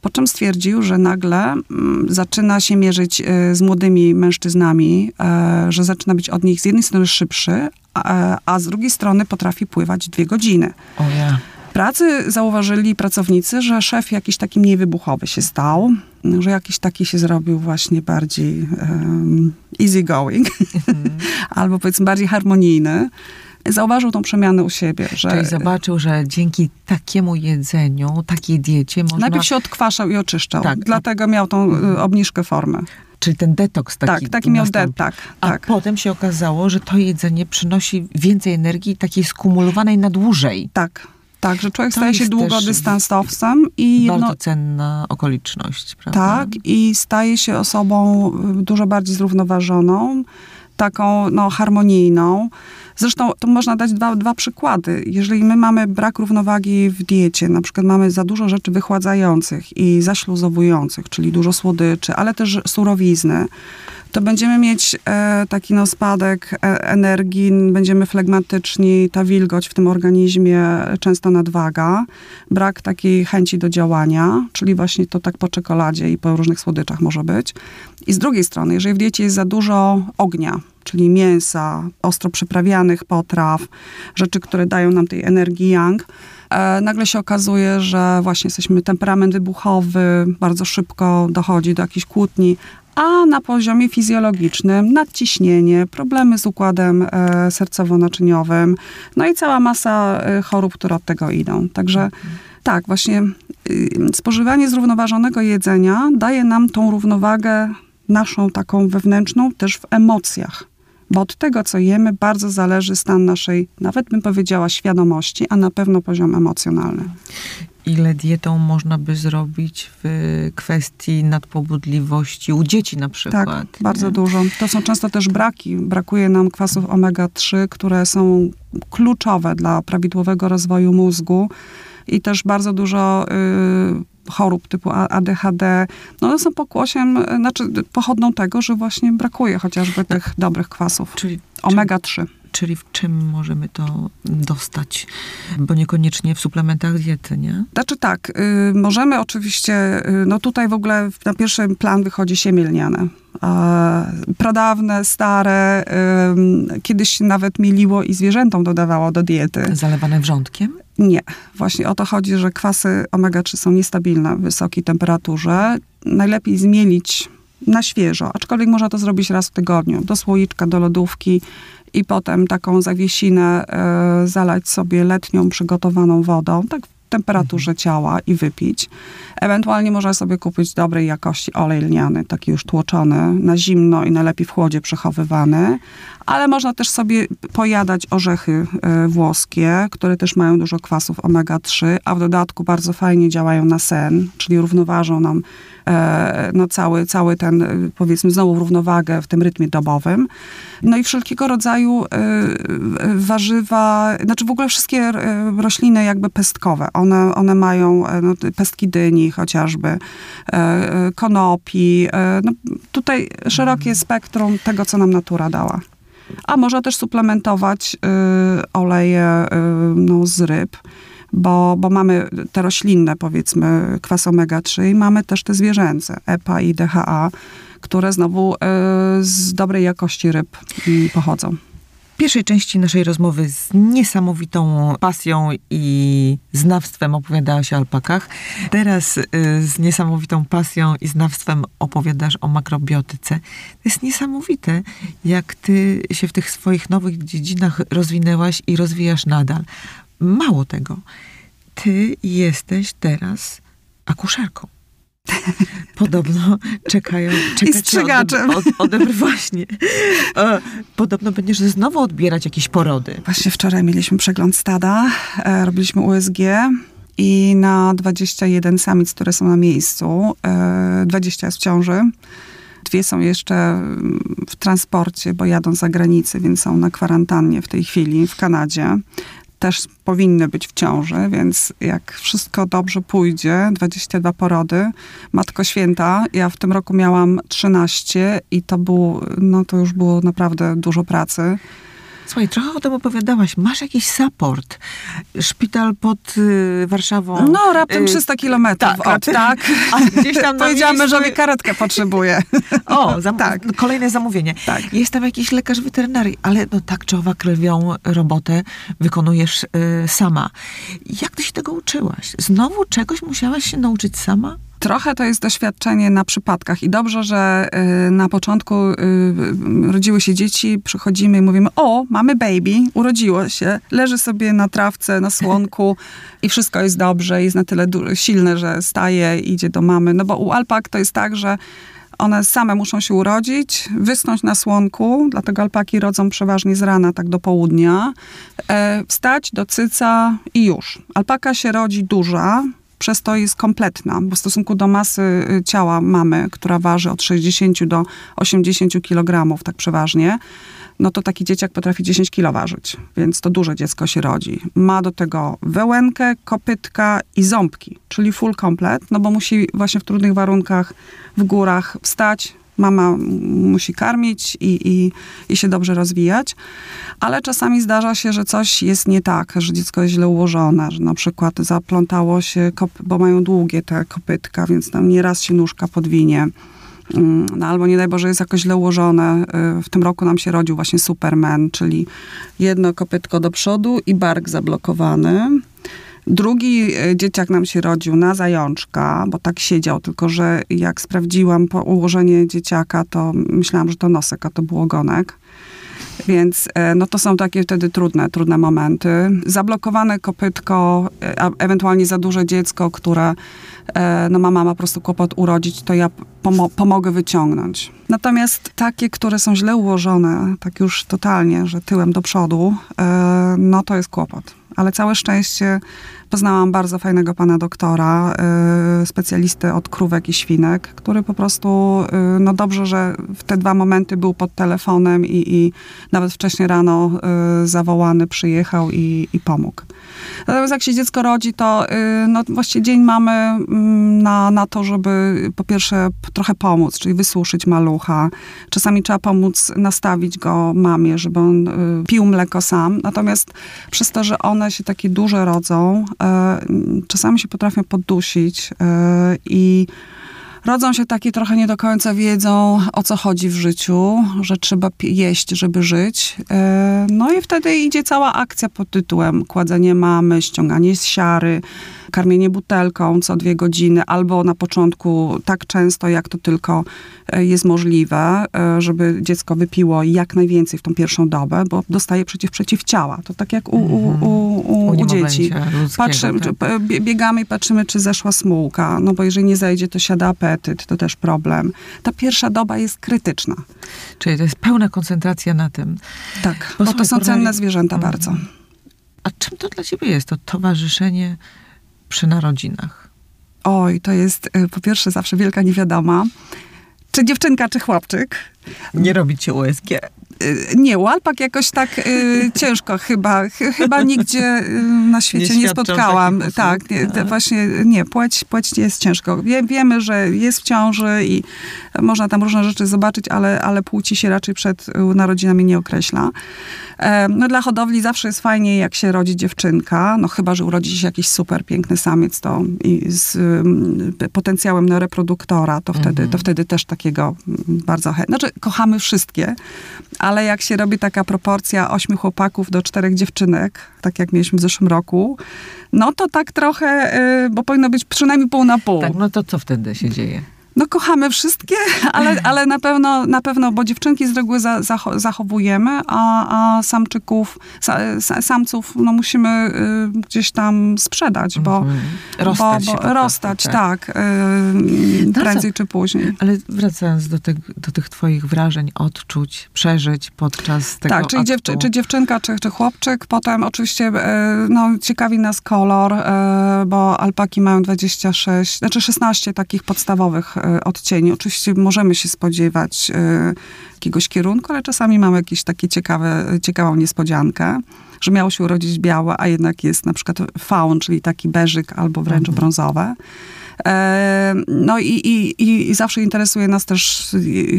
po czym stwierdził, że nagle mm, zaczyna się mierzyć e, z młodymi mężczyznami, e, że zaczyna być od nich z jednej strony szybszy, a, a z drugiej strony potrafi pływać dwie godziny. Oh yeah. Pracy zauważyli pracownicy, że szef jakiś taki mniej wybuchowy się stał, że jakiś taki się zrobił właśnie bardziej um, easy going, mm. albo powiedzmy bardziej harmonijny zauważył tą przemianę u siebie. Że... Czyli zobaczył, że dzięki takiemu jedzeniu, takiej diecie można... Najpierw się odkwaszał i oczyszczał. Tak. Dlatego miał tą y, obniżkę formy. Czyli ten detoks taki Tak, taki miał det, tak, A tak. potem się okazało, że to jedzenie przynosi więcej energii takiej skumulowanej na dłużej. Tak. Tak, że człowiek to staje się długodystansowcem i jedno... Bardzo cenna okoliczność, prawda? Tak, i staje się osobą y, dużo bardziej zrównoważoną, taką no, harmonijną. Zresztą to można dać dwa, dwa przykłady. Jeżeli my mamy brak równowagi w diecie, na przykład mamy za dużo rzeczy wychładzających i zaśluzowujących, czyli dużo słodyczy, ale też surowizny, to będziemy mieć e, taki no, spadek e, energii, będziemy flegmatyczni, ta wilgoć w tym organizmie, często nadwaga, brak takiej chęci do działania, czyli właśnie to tak po czekoladzie i po różnych słodyczach może być. I z drugiej strony, jeżeli w diecie jest za dużo ognia, czyli mięsa, ostro przyprawianych potraw, rzeczy, które dają nam tej energii yang, e, nagle się okazuje, że właśnie jesteśmy temperament wybuchowy, bardzo szybko dochodzi do jakichś kłótni, a na poziomie fizjologicznym nadciśnienie, problemy z układem e, sercowo-naczyniowym, no i cała masa e, chorób, które od tego idą. Także tak, właśnie y, spożywanie zrównoważonego jedzenia daje nam tą równowagę naszą taką wewnętrzną też w emocjach. Bo od tego, co jemy, bardzo zależy stan naszej, nawet bym powiedziała, świadomości, a na pewno poziom emocjonalny ile dietą można by zrobić w kwestii nadpobudliwości u dzieci na przykład. Tak, bardzo nie? dużo. To są często też braki. Brakuje nam kwasów omega-3, które są kluczowe dla prawidłowego rozwoju mózgu i też bardzo dużo y, chorób typu ADHD, no one są pokłosiem, znaczy pochodną tego, że właśnie brakuje chociażby tych dobrych kwasów. Czyli omega-3. czyli w czym możemy to dostać? Bo niekoniecznie w suplementach diety, nie? Znaczy tak, y, możemy oczywiście, y, no tutaj w ogóle na pierwszy plan wychodzi siemię lniane. Y, pradawne, stare, kiedyś nawet mieliło i zwierzętom dodawało do diety. Zalewane wrzątkiem? Nie. Właśnie o to chodzi, że kwasy omega-3 są niestabilne w wysokiej temperaturze. Najlepiej zmielić na świeżo, aczkolwiek można to zrobić raz w tygodniu, do słoiczka, do lodówki i potem taką zawiesinę y, zalać sobie letnią przygotowaną wodą, tak w temperaturze ciała i wypić. Ewentualnie można sobie kupić dobrej jakości olej lniany, taki już tłoczony, na zimno i najlepiej w chłodzie przechowywany, ale można też sobie pojadać orzechy y, włoskie, które też mają dużo kwasów omega-3, a w dodatku bardzo fajnie działają na sen, czyli równoważą nam e, no cały, cały ten, y, powiedzmy, znowu równowagę w tym rytmie dobowym. No i wszelkiego rodzaju warzywa, znaczy w ogóle wszystkie rośliny jakby pestkowe. One, one mają no, pestki dyni chociażby, e, konopi. E, no, tutaj szerokie spektrum tego, co nam natura dała. A można też suplementować oleje no, z ryb bo, bo mamy te roślinne, powiedzmy, kwas omega-3 i mamy też te zwierzęce, EPA i DHA, które znowu y, z dobrej jakości ryb y, pochodzą. Pierwszej części naszej rozmowy z niesamowitą pasją i znawstwem opowiadałaś o alpakach. Teraz y, z niesamowitą pasją i znawstwem opowiadasz o makrobiotyce. To jest niesamowite, jak ty się w tych swoich nowych dziedzinach rozwinęłaś i rozwijasz nadal. Mało tego, ty jesteś teraz akuszerką. Podobno czekają... I strzygaczem. Ode, ode, właśnie. E, podobno będziesz znowu odbierać jakieś porody. Właśnie wczoraj mieliśmy przegląd stada, e, robiliśmy USG i na 21 samic, które są na miejscu, 20 jest w ciąży. Dwie są jeszcze w transporcie, bo jadą za granicę, więc są na kwarantannie w tej chwili w Kanadzie też powinny być w ciąży, więc jak wszystko dobrze pójdzie, 22 porody, Matko Święta, ja w tym roku miałam 13 i to było, no to już było naprawdę dużo pracy. Słuchaj, trochę o tym opowiadałaś. Masz jakiś support. Szpital pod y, Warszawą. No, raptem 300 y, kilometrów tak, od, tak. A gdzieś tam Powiedziałam mężowi, karetkę potrzebuje. O, zam tak. kolejne zamówienie. Tak. Jest tam jakiś lekarz weterynarii, ale no tak czy owak krwią robotę wykonujesz y, sama. Jak ty się tego uczyłaś? Znowu czegoś musiałaś się nauczyć sama? Trochę to jest doświadczenie na przypadkach i dobrze, że y, na początku y, rodziły się dzieci, przychodzimy i mówimy, o, mamy baby, urodziło się, leży sobie na trawce, na słonku i wszystko jest dobrze, jest na tyle silne, że staje, idzie do mamy. No bo u alpak to jest tak, że one same muszą się urodzić, wysnąć na słonku, dlatego alpaki rodzą przeważnie z rana, tak do południa, e, wstać do cyca i już. Alpaka się rodzi duża, przez to jest kompletna, bo w stosunku do masy y, ciała mamy, która waży od 60 do 80 kg, tak przeważnie, no to taki dzieciak potrafi 10 kg ważyć, więc to duże dziecko się rodzi. Ma do tego wełenkę, kopytka i ząbki, czyli full komplet, no bo musi właśnie w trudnych warunkach w górach wstać, mama musi karmić i, i, i się dobrze rozwijać, ale czasami zdarza się, że coś jest nie tak, że dziecko jest źle ułożone, że na przykład zaplątało się, bo mają długie te kopytka, więc tam nieraz się nóżka podwinie. Mm, no, albo nie daj Boże jest jakoś źle ułożone. Y, w tym roku nam się rodził właśnie Superman, czyli jedno kopytko do przodu i bark zablokowany. Drugi e, dzieciak nam się rodził na zajączka, bo tak siedział, tylko że jak sprawdziłam po ułożenie dzieciaka, to myślałam, że to nosek, a to był ogonek. Więc e, no to są takie wtedy trudne, trudne momenty. Zablokowane kopytko, e, a ewentualnie za duże dziecko, które no mama ma po prostu kłopot urodzić, to ja pomo pomogę wyciągnąć. Natomiast takie, które są źle ułożone, tak już totalnie, że tyłem do przodu, no to jest kłopot ale całe szczęście poznałam bardzo fajnego pana doktora, y, specjalistę od krówek i świnek, który po prostu, y, no dobrze, że w te dwa momenty był pod telefonem i, i nawet wcześniej rano y, zawołany przyjechał i, i pomógł. Natomiast jak się dziecko rodzi, to no, właściwie dzień mamy mm, na, na to, żeby po pierwsze trochę pomóc, czyli wysuszyć malucha. Czasami trzeba pomóc nastawić go mamie, żeby on pił mleko sam. Natomiast przez to, że one się takie duże rodzą, y, czasami się potrafią poddusić y, i rodzą się takie trochę nie do końca wiedzą, o co chodzi w życiu, że trzeba jeść, żeby żyć. E, No i wtedy idzie cała akcja pod tytułem kładzenie mamy, ściąganie z siary, karmienie butelką co dwie godziny, albo na początku tak często, jak to tylko e, jest możliwe, e, żeby dziecko wypiło jak najwięcej w tą pierwszą dobę, bo dostaje przecież przeciwciała. To tak jak u, u, u, u, u dzieci. Patrzymy, tak? biegamy i patrzymy, czy zeszła smułka, no bo jeżeli nie zejdzie, to siada apetyt, to też problem. Ta pierwsza doba jest krytyczna. Czyli to jest pełna koncentracja na tym. Tak, Bo bo, to są porozmawiaj- cenne zwierzęta Mhm. bardzo. A czym to dla ciebie jest, to towarzyszenie przy narodzinach? Oj, to jest y, po pierwsze zawsze wielka niewiadoma, czy dziewczynka, czy chłopczyk. Nie robić się USG. Y, Nie, u alpak jakoś tak y, ciężko chyba. Chy- chyba nigdzie y, na świecie Nie nie, spotkałam. Tak, nie, Tak. właśnie nie, płeć, płeć nie jest ciężko. Wie, wiemy, że jest w ciąży i można tam różne rzeczy zobaczyć, ale, ale płci się raczej przed y, narodzinami nie określa. E, No dla hodowli zawsze jest fajnie, jak się rodzi dziewczynka, no chyba, że urodzi się jakiś super piękny samiec, to i z ym, potencjałem na reproduktora, to wtedy, Mhm. to wtedy też takiego bardzo chętnie. Znaczy, kochamy wszystkie, ale jak się robi taka proporcja ośmiu chłopaków do czterech dziewczynek, tak jak mieliśmy w zeszłym roku, no to tak trochę, y, bo powinno być przynajmniej pół na pół. Tak, no to co wtedy się dzieje? No kochamy wszystkie, ale, ale na pewno, na pewno, bo dziewczynki z reguły za, zacho- zachowujemy, a, a samczyków, sa, sa, samców, no musimy y, gdzieś tam sprzedać, bo, Mhm. Rozstać bo, bo po prostu, rozstać, tak. tak, y, co- prędzej czy później. Ale wracając do, tych do tych twoich wrażeń, odczuć, przeżyć podczas tego Tak, czyli dziewczy, czy dziewczynka, czy, czy chłopczyk. Potem oczywiście e, no, ciekawi nas kolor, e, bo alpaki mają 26, znaczy 16 takich podstawowych e, odcieni. Oczywiście możemy się spodziewać e, jakiegoś kierunku, ale czasami mamy jakieś takie ciekawe, ciekawą niespodziankę, że miało się urodzić białe, a jednak jest na przykład faun, czyli taki beżyk albo wręcz Mhm. brązowe. E, No i, i, i- zawsze interesuje nas też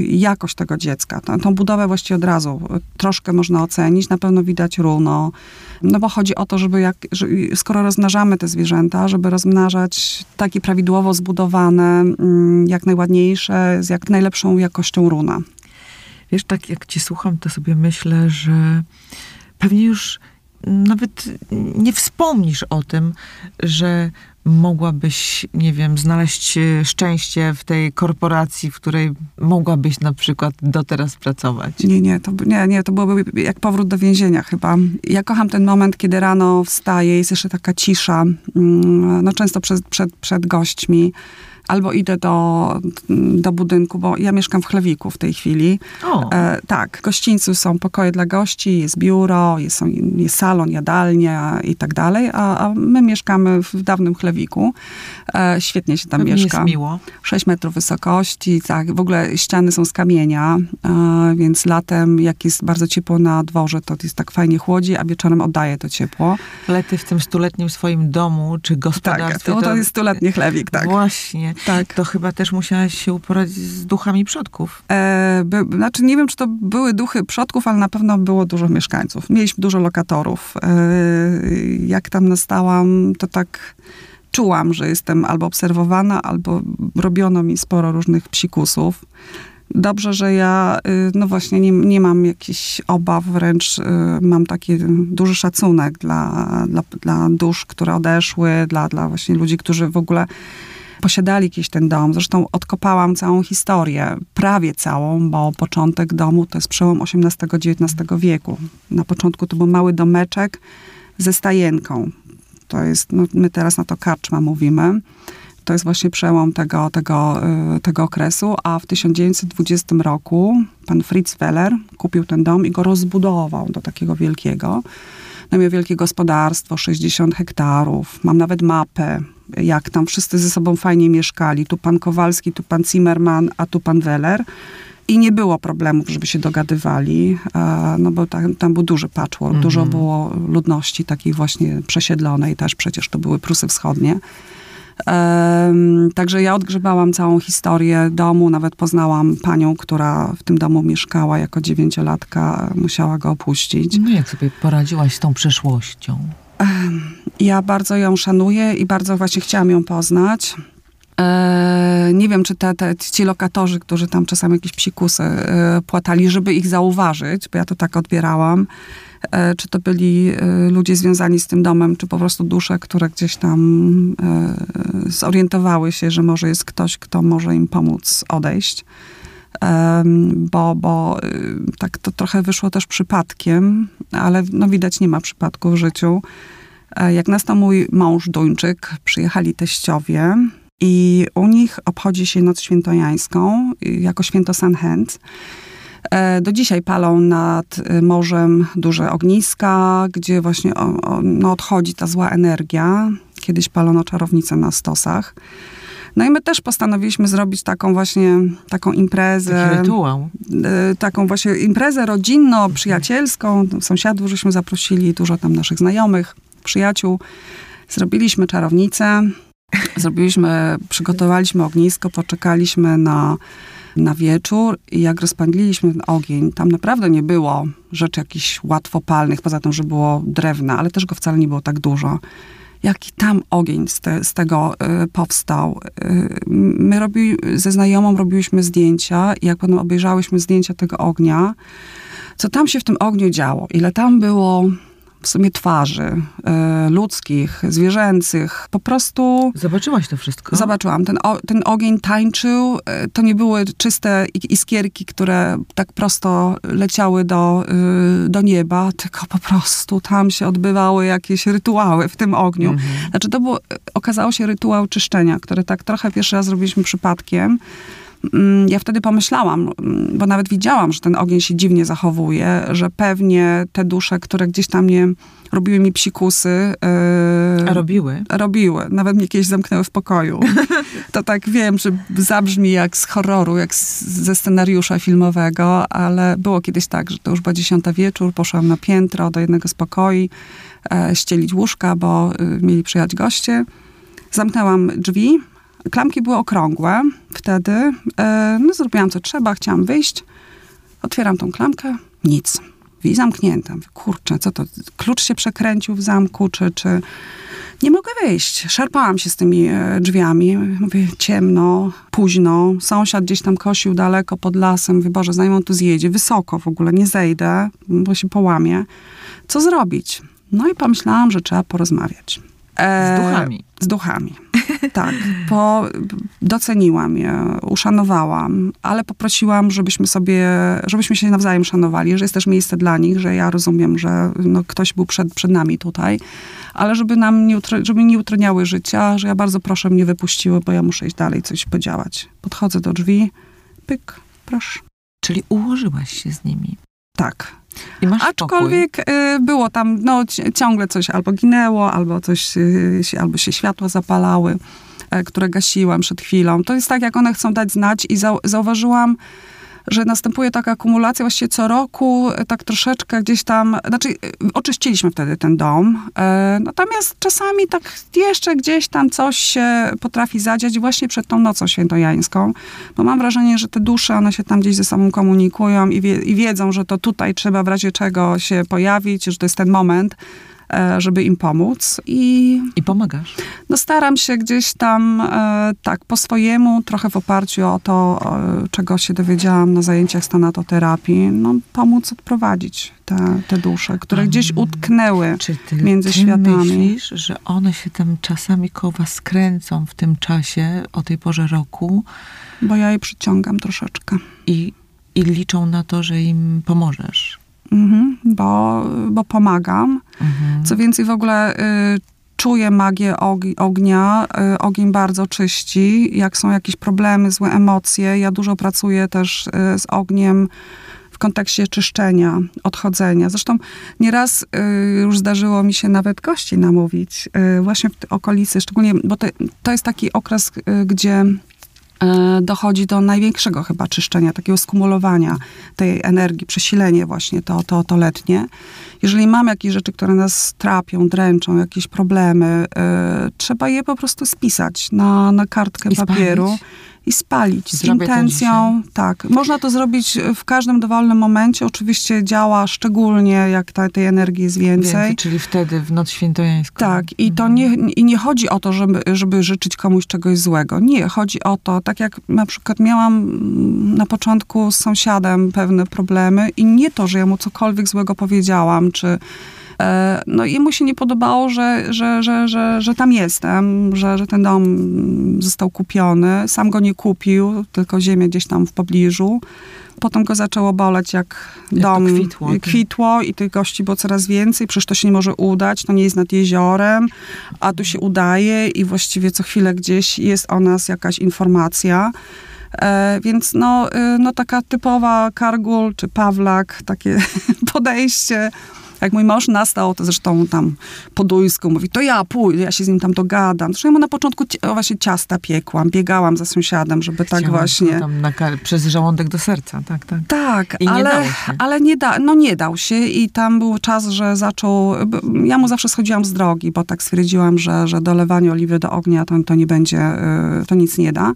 jakość tego dziecka. Tą, tą budowę właściwie od razu troszkę można ocenić. Na pewno widać runo. No bo chodzi o to, żeby jak, skoro rozmnażamy te zwierzęta, żeby rozmnażać takie prawidłowo zbudowane, mm, jak najładniejsze, z jak najlepszą jakością runa. Wiesz, tak jak cię słucham, to sobie myślę, że pewnie już nawet nie wspomnisz o tym, że mogłabyś, nie wiem, znaleźć e, szczęście w tej korporacji, w której mogłabyś na przykład do teraz pracować. Nie, nie, to, nie, nie, to byłoby jak powrót do więzienia chyba. Ja kocham ten moment, kiedy rano wstaję, jest jeszcze taka cisza, mm, no często przed, przed, przed gośćmi, albo idę do, do budynku, bo ja mieszkam w Chlewiku w tej chwili. O, E, tak, w gościńcu są pokoje dla gości, jest biuro, jest, jest salon, jadalnia i tak dalej, a, a my mieszkamy w dawnym Chlewiku. E, świetnie się tam mieszka. jest miło. 6 metrów wysokości, tak, w ogóle ściany są z kamienia, e, więc latem, jak jest bardzo ciepło na dworze, to jest tak fajnie chłodzi, a wieczorem oddaje to ciepło. Ale ty w tym stuletnim swoim domu, czy Tak, gospodarstwie... to, to jest stuletni chlewik, tak. Właśnie. Tak. To chyba też musiałaś się uporać z duchami przodków. E, by, znaczy nie wiem, czy to były duchy przodków, ale na pewno było dużo mieszkańców. Mieliśmy dużo lokatorów. E, jak tam nastałam, to tak czułam, że jestem albo obserwowana, albo robiono mi sporo różnych psikusów. Dobrze, że ja, y, no właśnie, nie, nie mam jakichś obaw, wręcz y, mam taki duży szacunek dla, dla, dla dusz, które odeszły, dla, dla właśnie ludzi, którzy w ogóle posiadali jakiś ten dom. Zresztą odkopałam całą historię, prawie całą, bo początek domu to jest przełom XVIII-XIX wieku. Na początku to był mały domeczek ze stajenką. To jest, no, my teraz na to karczma mówimy. To jest właśnie przełom tego, tego, y, tego okresu, a w 1920 roku pan Fritz Weller kupił ten dom i go rozbudował do takiego wielkiego. No miał wielkie gospodarstwo, 60 hektarów. Mam nawet mapę, jak tam wszyscy ze sobą fajnie mieszkali. Tu pan Kowalski, tu pan Zimmerman, a tu pan Weller. I nie było problemów, żeby się dogadywali, no bo tam, tam był duży patchwork, mm -hmm. dużo było ludności takiej właśnie przesiedlonej też, przecież to były Prusy Wschodnie. Um, także ja odgrzebałam całą historię domu, nawet poznałam panią, która w tym domu mieszkała jako dziewięciolatka, musiała go opuścić. No jak sobie poradziłaś z tą przeszłością? Ja bardzo ją szanuję i bardzo właśnie chciałam ją poznać. E, nie wiem, czy te, te, ci lokatorzy, którzy tam czasami jakieś psikusy e, płatali, żeby ich zauważyć, bo ja to tak odbierałam, e, czy to byli ludzie związani z tym domem, czy po prostu dusze, które gdzieś tam zorientowały się, że może jest ktoś, kto może im pomóc odejść. Bo, bo tak to trochę wyszło też przypadkiem, ale no widać nie ma przypadku w życiu. Jak nastał mój mąż Duńczyk, przyjechali teściowie, i u nich obchodzi się Noc Świętojańską jako święto Sanhend. E, do dzisiaj palą nad e, morzem duże ogniska, gdzie właśnie no, odchodzi ta zła energia. Kiedyś palono czarownice na stosach. No i my też postanowiliśmy zrobić taką właśnie, taką imprezę. Rytuał. E, taką właśnie imprezę rodzinno-przyjacielską. Sąsiadów żeśmy zaprosili, dużo tam naszych znajomych, przyjaciół. Zrobiliśmy czarownicę. Zrobiliśmy, przygotowaliśmy ognisko, poczekaliśmy na, na wieczór i jak rozpędziliśmy ten ogień, tam naprawdę nie było rzeczy jakichś łatwopalnych, poza tym, że było drewna, ale też go wcale nie było tak dużo. Jaki tam ogień z, te, z tego y, powstał. Y, my robi, ze znajomą robiliśmy zdjęcia i jak potem obejrzałyśmy zdjęcia tego ognia, co tam się w tym ogniu działo, ile tam było w sumie twarzy y, ludzkich, zwierzęcych. Po prostu... Zobaczyłaś to wszystko? Zobaczyłam. Ten, o, ten ogień tańczył. Y, to nie były czyste iskierki, które tak prosto leciały do, y, do nieba, tylko po prostu tam się odbywały jakieś rytuały w tym ogniu. Mhm. Znaczy to było, okazało się rytuał czyszczenia, który tak trochę pierwszy raz zrobiliśmy przypadkiem. Mm, ja wtedy pomyślałam, mm, bo nawet widziałam, że ten ogień się dziwnie zachowuje, że pewnie te dusze, które gdzieś tam nie robiły mi psikusy. Yy, robiły? Robiły. Nawet mnie kiedyś zamknęły w pokoju. to tak wiem, że zabrzmi jak z horroru, jak z, ze scenariusza filmowego, ale było kiedyś tak, że to już była dziesiąta wieczór, poszłam na piętro do jednego z pokoi, e, ścielić łóżka, bo e, mieli przyjechać goście. Zamknęłam drzwi, Klamki były okrągłe wtedy. E, no, zrobiłam co trzeba, chciałam wyjść. Otwieram tą klamkę, nic. I zamknięta. Kurczę, co to? Klucz się przekręcił w zamku, czy, czy... Nie mogę wyjść. Szarpałam się z tymi e, drzwiami. Mówię, ciemno, późno. Sąsiad gdzieś tam kosił daleko pod lasem. Mówię, Boże, zanim on tu zjedzie. Wysoko w ogóle, nie zejdę, bo się połamie. Co zrobić? No i pomyślałam, że trzeba porozmawiać. E, z duchami. Z duchami. Tak. Po, doceniłam je, uszanowałam, ale poprosiłam, żebyśmy sobie, żebyśmy się nawzajem szanowali, że jest też miejsce dla nich, że ja rozumiem, że no, ktoś był przed, przed nami tutaj, ale żeby nam nie, żeby nie utrudniały życia, że ja bardzo proszę mnie wypuściły, bo ja muszę iść dalej, coś podziałać. Podchodzę do drzwi, pyk, proszę. Czyli ułożyłaś się z nimi. Tak. I masz Aczkolwiek spokój. Y, było tam, no ciągle coś albo ginęło, albo coś, y, albo się światła zapalały, e, które gasiłam przed chwilą. To jest tak, jak one chcą dać znać i zauważyłam, że następuje taka akumulacja właściwie co roku, e, tak troszeczkę gdzieś tam, znaczy e, oczyściliśmy wtedy ten dom, e, natomiast czasami tak jeszcze gdzieś tam coś się potrafi zadziać właśnie przed tą nocą świętojańską, bo mam wrażenie, że te dusze, one się tam gdzieś ze sobą komunikują i, wie, i wiedzą, że to tutaj trzeba w razie czego się pojawić, że to jest ten moment, żeby im pomóc. I, I pomagasz? No staram się gdzieś tam e, tak po swojemu, trochę w oparciu o to, czego się dowiedziałam na zajęciach stanatoterapii, no pomóc odprowadzić te, te dusze, które gdzieś utknęły Czy ty, między ty światami. myślisz, że one się tam czasami koło was kręcą w tym czasie, o tej porze roku? Bo ja je przyciągam troszeczkę. I, i liczą na to, że im pomożesz. Mhm, bo, bo pomagam. Mhm. Co więcej, w ogóle y, czuję magię ognia. Y, ogień bardzo czyści. Jak są jakieś problemy, złe emocje. Ja dużo pracuję też y, z ogniem w kontekście czyszczenia, odchodzenia. Zresztą nieraz y, już zdarzyło mi się nawet gości namówić, y, właśnie w okolicy, szczególnie, bo to, to jest taki okres, y, gdzie dochodzi do największego chyba czyszczenia, takiego skumulowania tej energii, przesilenie właśnie to, to, to letnie. Jeżeli mamy jakieś rzeczy, które nas trapią, dręczą, jakieś problemy, y, trzeba je po prostu spisać na, na kartkę I papieru. spalić i spalić z Zrobię intencją. Tak, można to zrobić w każdym dowolnym momencie. Oczywiście działa szczególnie, jak ta, tej energii jest więcej. Więcej, czyli wtedy w noc świętojańską. Tak, i to nie, i nie chodzi o to, żeby, żeby życzyć komuś czegoś złego. Nie, chodzi o to, tak jak na przykład miałam na początku z sąsiadem pewne problemy i nie to, że ja mu cokolwiek złego powiedziałam, czy e, no jemu się nie podobało, że, że, że, że, że tam jestem, że, że ten dom został kupiony. Sam go nie kupił, tylko ziemię gdzieś tam w pobliżu. Potem go zaczęło boleć, jak, Jak dom kwitło, tak. kwitło i tych gości było coraz więcej. Przecież to się nie może udać, to nie jest nad jeziorem, a tu się udaje i właściwie co chwilę gdzieś jest o nas jakaś informacja. E, więc no, y, no taka typowa Kargul czy Pawlak, takie podejście. Jak mój mąż nastał, to zresztą tam po duńsku mówi, to ja pójdę, ja się z nim tam dogadam. Zresztą ja mu na początku o, właśnie ciasta piekłam, biegałam za sąsiadem, żeby tak Chciałam właśnie... go Tam na przez żołądek do serca, tak, tak. Tak, I nie ale, się. ale nie, da, no nie dał się i tam był czas, że zaczął, ja mu zawsze schodziłam z drogi, bo tak stwierdziłam, że, że dolewanie oliwy do ognia to, to nie będzie, y, to nic nie da.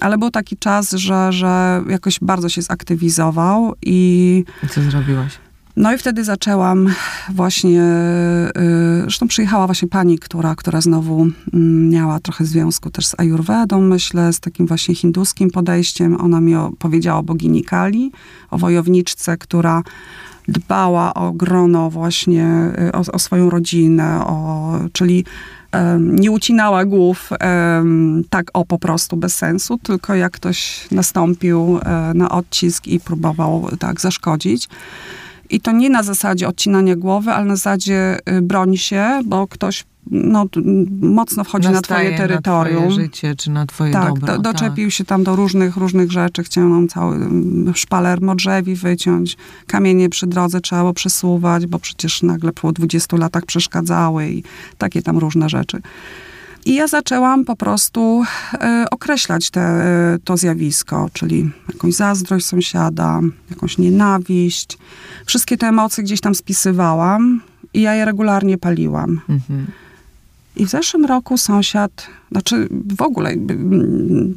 Ale był taki czas, że, że jakoś bardzo się zaktywizował i I co zrobiłaś? No i wtedy zaczęłam właśnie, y, zresztą przyjechała właśnie pani, która, która znowu mm, miała trochę związku też z ayurvedą, myślę, z takim właśnie hinduskim podejściem. Ona mi powiedziała o bogini Kali, o wojowniczce, która dbała o grono właśnie, y, o, o swoją rodzinę, o, czyli nie ucinała głów tak o po prostu bez sensu, tylko jak ktoś nastąpił e, na odcisk i próbował tak zaszkodzić. I to nie na zasadzie odcinania głowy, ale na zasadzie y, broń się, bo ktoś no, mocno wchodzi na twoje Nastaje terytorium. Na twoje życie, czy na twoje tak, dobro. do, doczepił się tam do różnych, różnych rzeczy. Chciał nam cały mm, szpaler modrzewi wyciąć. Kamienie przy drodze trzeba było przesuwać, bo przecież nagle po 20 latach przeszkadzały i takie tam różne rzeczy. I ja zaczęłam po prostu e, określać te, e, to zjawisko, czyli jakąś zazdrość sąsiada, jakąś nienawiść. Wszystkie te emocje gdzieś tam spisywałam i ja je regularnie paliłam. Mhm. I w zeszłym roku sąsiad, znaczy w ogóle,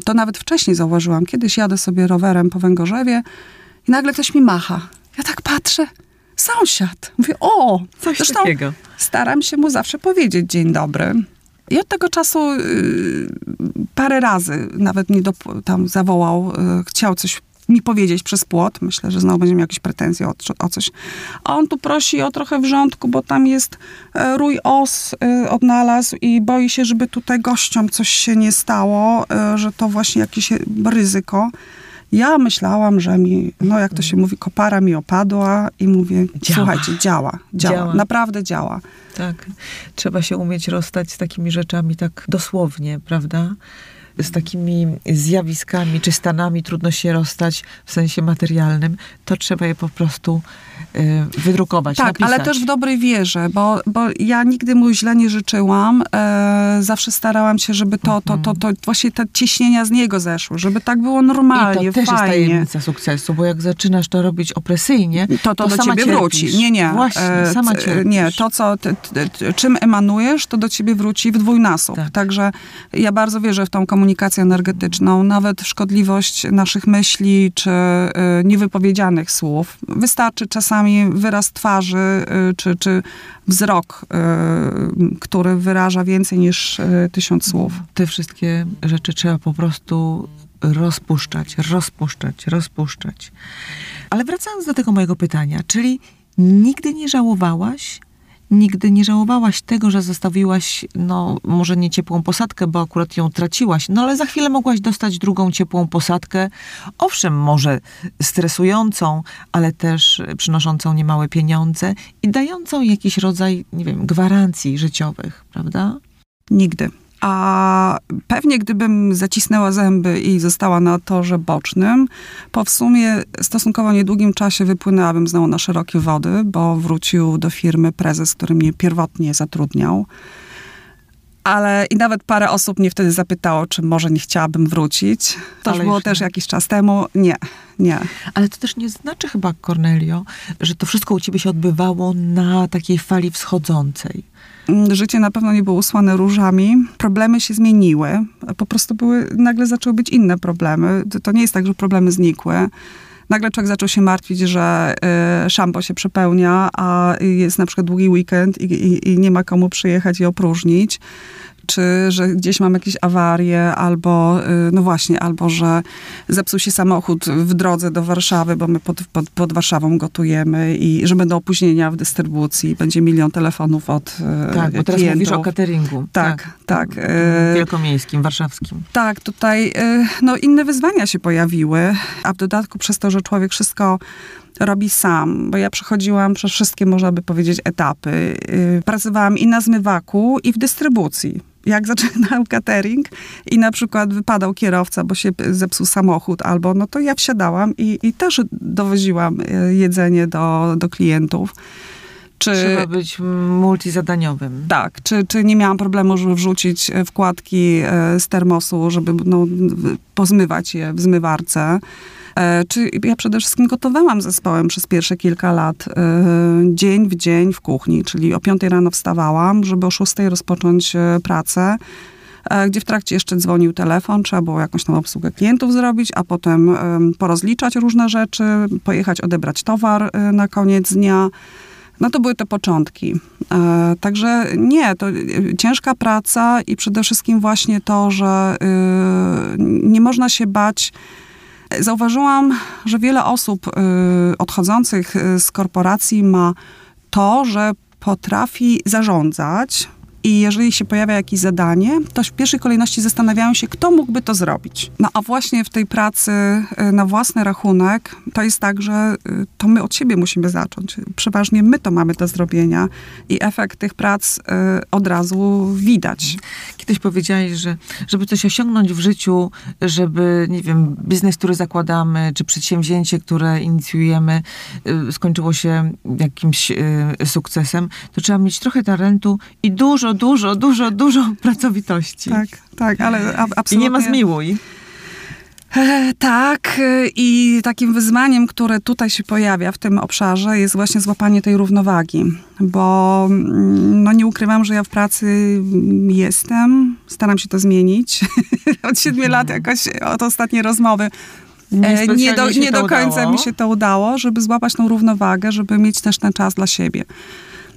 to nawet wcześniej zauważyłam, kiedyś jadę sobie rowerem po Węgorzewie i nagle ktoś mi macha. Ja tak patrzę, sąsiad. Mówię, o, Coś zresztą takiego. staram się mu zawsze powiedzieć dzień dobry. I od tego czasu y, parę razy nawet mnie do, tam zawołał, y, chciał coś mi powiedzieć przez płot. Myślę, że znowu będzie miał jakieś pretensje o, o coś. A on tu prosi o trochę wrzątku, bo tam jest e, rój os e, odnalazł i boi się, żeby tutaj gościom coś się nie stało, e, że to właśnie jakieś ryzyko. Ja myślałam, że mi, no jak to się mówi, kopara mi opadła i mówię, Działa. słuchajcie, działa, działa, Działa. naprawdę działa. Tak. Trzeba się umieć rozstać z takimi rzeczami tak dosłownie, prawda? Z takimi zjawiskami czy stanami trudno się rozstać w sensie materialnym. To trzeba je po prostu wydrukować, Tak, napisać. ale też w dobrej wierze, bo, bo ja nigdy mu źle nie życzyłam. E, zawsze starałam się, żeby to, to, to, to właśnie te ciśnienia z niego zeszły, żeby tak było normalnie, I to też jest fajnie. tajemnica sukcesu, bo jak zaczynasz to robić opresyjnie, To, to, do sama ciebie cierpisz. wróci. Nie, nie. Właśnie, E, sama cierpisz. Nie, to co, ty, ty, ty, czym emanujesz, to do ciebie wróci w dwójnasób. Tak. Także ja bardzo wierzę w tą komunikację energetyczną, nawet szkodliwość naszych myśli czy y, niewypowiedzianych słów. Wystarczy czasami wyraz twarzy y, czy, czy wzrok, y, który wyraża więcej niż y, tysiąc słów. te wszystkie rzeczy trzeba po prostu rozpuszczać, rozpuszczać, rozpuszczać. Ale wracając do tego mojego pytania, czyli nigdy nie żałowałaś, nigdy nie żałowałaś tego, że zostawiłaś, no może nie ciepłą posadkę, bo akurat ją traciłaś, no ale za chwilę mogłaś dostać drugą ciepłą posadkę, owszem, może stresującą, ale też przynoszącą niemałe pieniądze i dającą jakiś rodzaj, nie wiem, gwarancji życiowych, prawda? Nigdy. A pewnie gdybym zacisnęła zęby i została na torze bocznym, po w sumie stosunkowo niedługim czasie wypłynęłabym znowu na szerokie wody, bo wrócił do firmy prezes, który mnie pierwotnie zatrudniał. Ale i nawet parę osób mnie wtedy zapytało, czy może nie chciałabym wrócić. To już było też jakiś czas temu. Nie, nie. Ale to też nie znaczy chyba, Cornelio, że to wszystko u ciebie się odbywało na takiej fali wschodzącej. Mm, życie na pewno nie było usłane różami. Problemy się zmieniły. Po prostu były, nagle zaczęły być inne problemy. To nie jest tak, że problemy znikły nagle człowiek zaczął się martwić, że y, szambo się przepełnia, a jest na przykład długi weekend i, i, i nie ma komu przyjechać i opróżnić czy że gdzieś mam jakieś awarie, albo, y, no właśnie, albo że zepsuł się samochód w drodze do Warszawy, bo my pod, pod, pod Warszawą gotujemy i że będą opóźnienia w dystrybucji, będzie milion telefonów od y, Tak, bo teraz mówisz o cateringu. Tak, tak. tak. Y, wielkomiejskim, warszawskim. Tak, tutaj no, inne wyzwania się pojawiły, a w dodatku przez to, że człowiek wszystko robi sam, bo ja przechodziłam przez wszystkie, można by powiedzieć, etapy. Pracowałam i na zmywaku, i w dystrybucji jak zaczynał catering i na przykład wypadał kierowca, bo się zepsuł samochód albo, no to ja wsiadałam i, i też dowoziłam e, jedzenie do, do klientów. Czy, Trzeba być multizadaniowym. Tak, czy, czy nie miałam problemu, żeby wrzucić e, wkładki e, z termosu, żeby no, pozmywać je w zmywarce. E, czy ja przede wszystkim gotowałam zespołem przez pierwsze kilka lat, e, dzień w dzień w kuchni, czyli o 5 rano wstawałam, żeby o 6 rozpocząć e, pracę gdzie w trakcie jeszcze dzwonił telefon, trzeba było jakąś tam obsługę klientów zrobić, a potem porozliczać różne rzeczy, pojechać odebrać towar na koniec dnia. No to były te początki. Także nie, to ciężka praca i przede wszystkim właśnie to, że nie można się bać Zauważyłam, że wiele osób y, odchodzących y, z korporacji ma to, że potrafi zarządzać, i jeżeli się pojawia jakieś zadanie, to w pierwszej kolejności zastanawiają się, kto mógłby to zrobić. No a właśnie w tej pracy y, na własny rachunek to jest tak, że y, to my od siebie musimy zacząć. Przeważnie my to mamy do zrobienia i efekt tych prac y, od razu widać. Kiedyś powiedziałeś, że żeby coś osiągnąć w życiu, żeby, nie wiem, biznes, który zakładamy, czy przedsięwzięcie, które inicjujemy, skończyło się jakimś sukcesem, to trzeba mieć trochę talentu i dużo dużo, dużo, dużo, pracowitości. Tak, tak, ale absolutnie... I nie ma zmiłuj. E, tak, e, i takim wyzwaniem, które tutaj się pojawia w tym obszarze, jest właśnie złapanie tej równowagi, bo mm, no nie ukrywam, że ja w pracy jestem, staram się to zmienić. Od siedmiu mhm. lat jakoś od ostatniej rozmowy nie, nie do, nie do końca udało. mi się to udało, żeby złapać tą równowagę, żeby mieć też ten czas dla siebie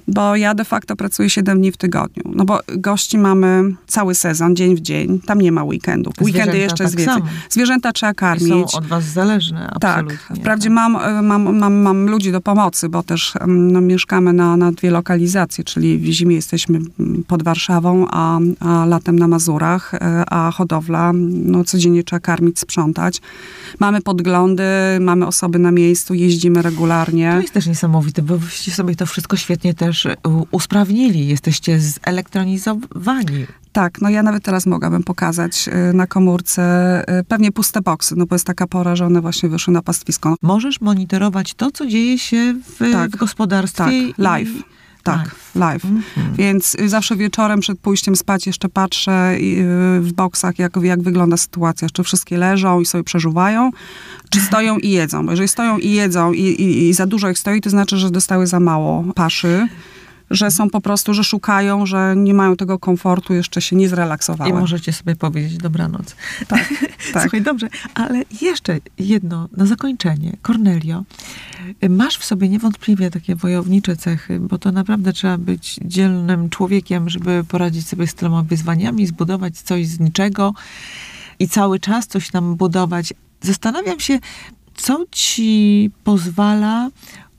bo ja de facto pracuję 7 dni w tygodniu. No bo gości mamy cały sezon, dzień w dzień. Tam nie ma weekendów. Weekendy jeszcze tak jest więcej. Samo. Zwierzęta trzeba karmić. I są od was zależne, absolutnie. Tak. Wprawdzie tak. Mam, e, mam, mam, mam ludzi do pomocy, bo też no, mieszkamy na, na dwie lokalizacje, czyli w zimie jesteśmy pod Warszawą, a, a latem na Mazurach, e, a hodowla, no codziennie trzeba karmić, sprzątać. Mamy podglądy, mamy osoby na miejscu, jeździmy regularnie. To jest też niesamowite, bo wyście sobie to wszystko świetnie też też usprawnili, jesteście zelektronizowani. Tak, no ja nawet teraz mogłabym pokazać y, na komórce y, pewnie puste boksy, no bo jest taka pora, że one właśnie wyszły na pastwisko. Możesz monitorować to, co dzieje się w, tak, w gospodarstwie. Tak, live. Tak, live. -hmm. Więc y, zawsze wieczorem przed pójściem spać jeszcze patrzę w boksach, jak, jak wygląda sytuacja. Czy wszystkie leżą i sobie przeżuwają, czy stoją i jedzą. Bo jeżeli stoją i jedzą i, i, i za dużo ich stoi, to znaczy, że dostały za mało paszy że są po prostu, że szukają, że nie mają tego komfortu, jeszcze się nie zrelaksowały. I możecie sobie powiedzieć dobranoc. Tak, tak. Słuchaj, dobrze, ale jeszcze jedno na zakończenie. Cornelio, masz w sobie niewątpliwie takie wojownicze cechy, bo to naprawdę trzeba być dzielnym człowiekiem, żeby poradzić sobie z tyloma wyzwaniami, zbudować coś z niczego i cały czas coś tam budować. Zastanawiam się, co ci pozwala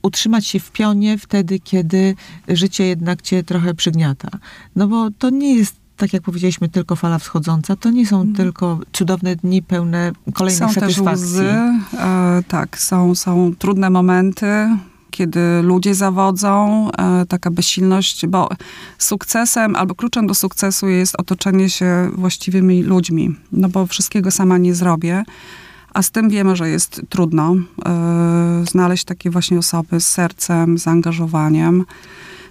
utrzymać się w pionie wtedy, kiedy życie jednak cię trochę przygniata. No bo to nie jest tak jak powiedzieliśmy, tylko fala wschodząca, to nie są mm. tylko cudowne dni pełne kolejnych są satysfakcji. Też łzy, e, tak, są, są trudne momenty, kiedy ludzie zawodzą, e, taka bezsilność, bo sukcesem albo kluczem do sukcesu jest otoczenie się właściwymi ludźmi, no bo wszystkiego sama nie zrobię. A z tym wiemy, że jest trudno e, znaleźć takie właśnie osoby z sercem, zaangażowaniem.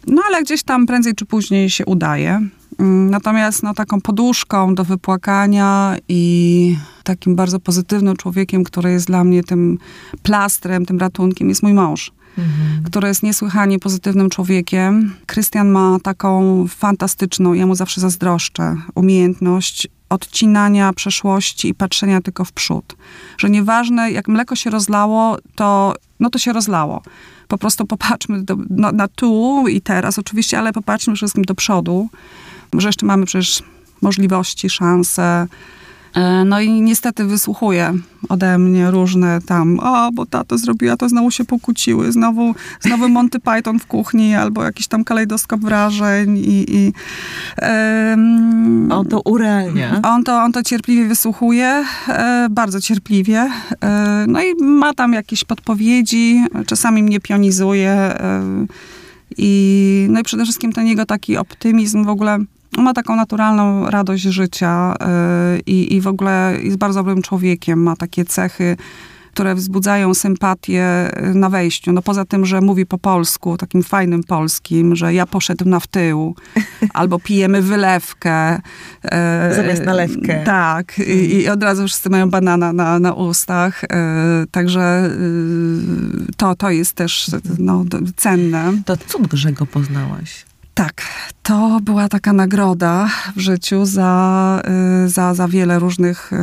No ale gdzieś tam prędzej czy później się udaje. Mm, natomiast no, taką poduszką do wypłakania i takim bardzo pozytywnym człowiekiem, który jest dla mnie tym plastrem, tym ratunkiem, jest mój mąż. Mhm. który jest niesłychanie pozytywnym człowiekiem. Krystian ma taką fantastyczną, ja mu zawsze zazdroszczę, umiejętność odcinania przeszłości i patrzenia tylko w przód. Że nieważne, jak mleko się rozlało, to, no to się rozlało. Po prostu popatrzmy do, no, na tu i teraz oczywiście, ale popatrzmy wszystkim do przodu, że jeszcze mamy przecież możliwości, szanse, no i niestety wysłuchuję ode mnie różne tam, o, bo tato zrobiła to, znowu się pokłóciły, znowu, znowu Monty Python w kuchni, albo jakiś tam kalejdoskop wrażeń i... i um, on to urealnia. On to, on to cierpliwie wysłuchuje, e, bardzo cierpliwie. E, no i ma tam jakieś podpowiedzi, czasami mnie pionizuje e, i, no i przede wszystkim ten jego taki optymizm w ogóle ma taką naturalną radość życia yy, i, w ogóle jest bardzo dobrym człowiekiem, ma takie cechy, które wzbudzają sympatię y, na wejściu. No poza tym, że mówi po polsku, takim fajnym polskim, że ja poszedł na w tył, albo pijemy wylewkę. Yy, Zamiast nalewkę. Tak. I, I, od razu wszyscy mają banana na, na ustach. Także to, to jest też no, cenne. To cud, że go poznałaś. Tak, to była taka nagroda w życiu za, y, za, za wiele różnych y,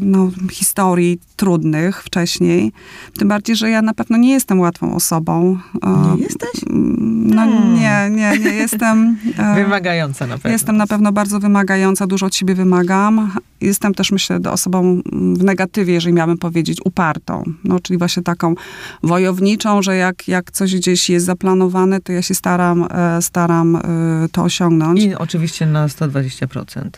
no, historii trudnych wcześniej. Tym bardziej, że ja na pewno nie jestem łatwą osobą. Nie jesteś? No hmm. nie, nie, nie jestem. E, wymagająca na pewno. Jestem na pewno bardzo wymagająca, dużo od siebie wymagam. Jestem też, myślę, osobą w negatywie, jeżeli miałabym powiedzieć, upartą. No, czyli właśnie taką wojowniczą, że jak, jak coś gdzieś jest zaplanowane, to ja się staram, e, staram e, to osiągnąć. I oczywiście na 120%.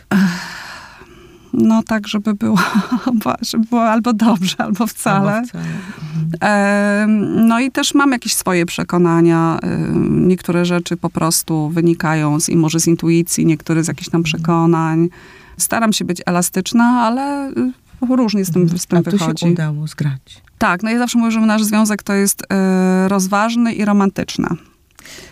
No tak, żeby było, żeby było albo dobrze, albo wcale. Albo wcale. Mhm. no i też mam jakieś swoje przekonania. niektóre rzeczy po prostu wynikają z, może z intuicji, niektóre z jakichś tam mhm. przekonań. Staram się być elastyczna, ale y, różnie z tym, z tym A wychodzi. się udało zgrać. Tak, no ja zawsze mówię, że nasz związek to jest y, rozważny i romantyczny.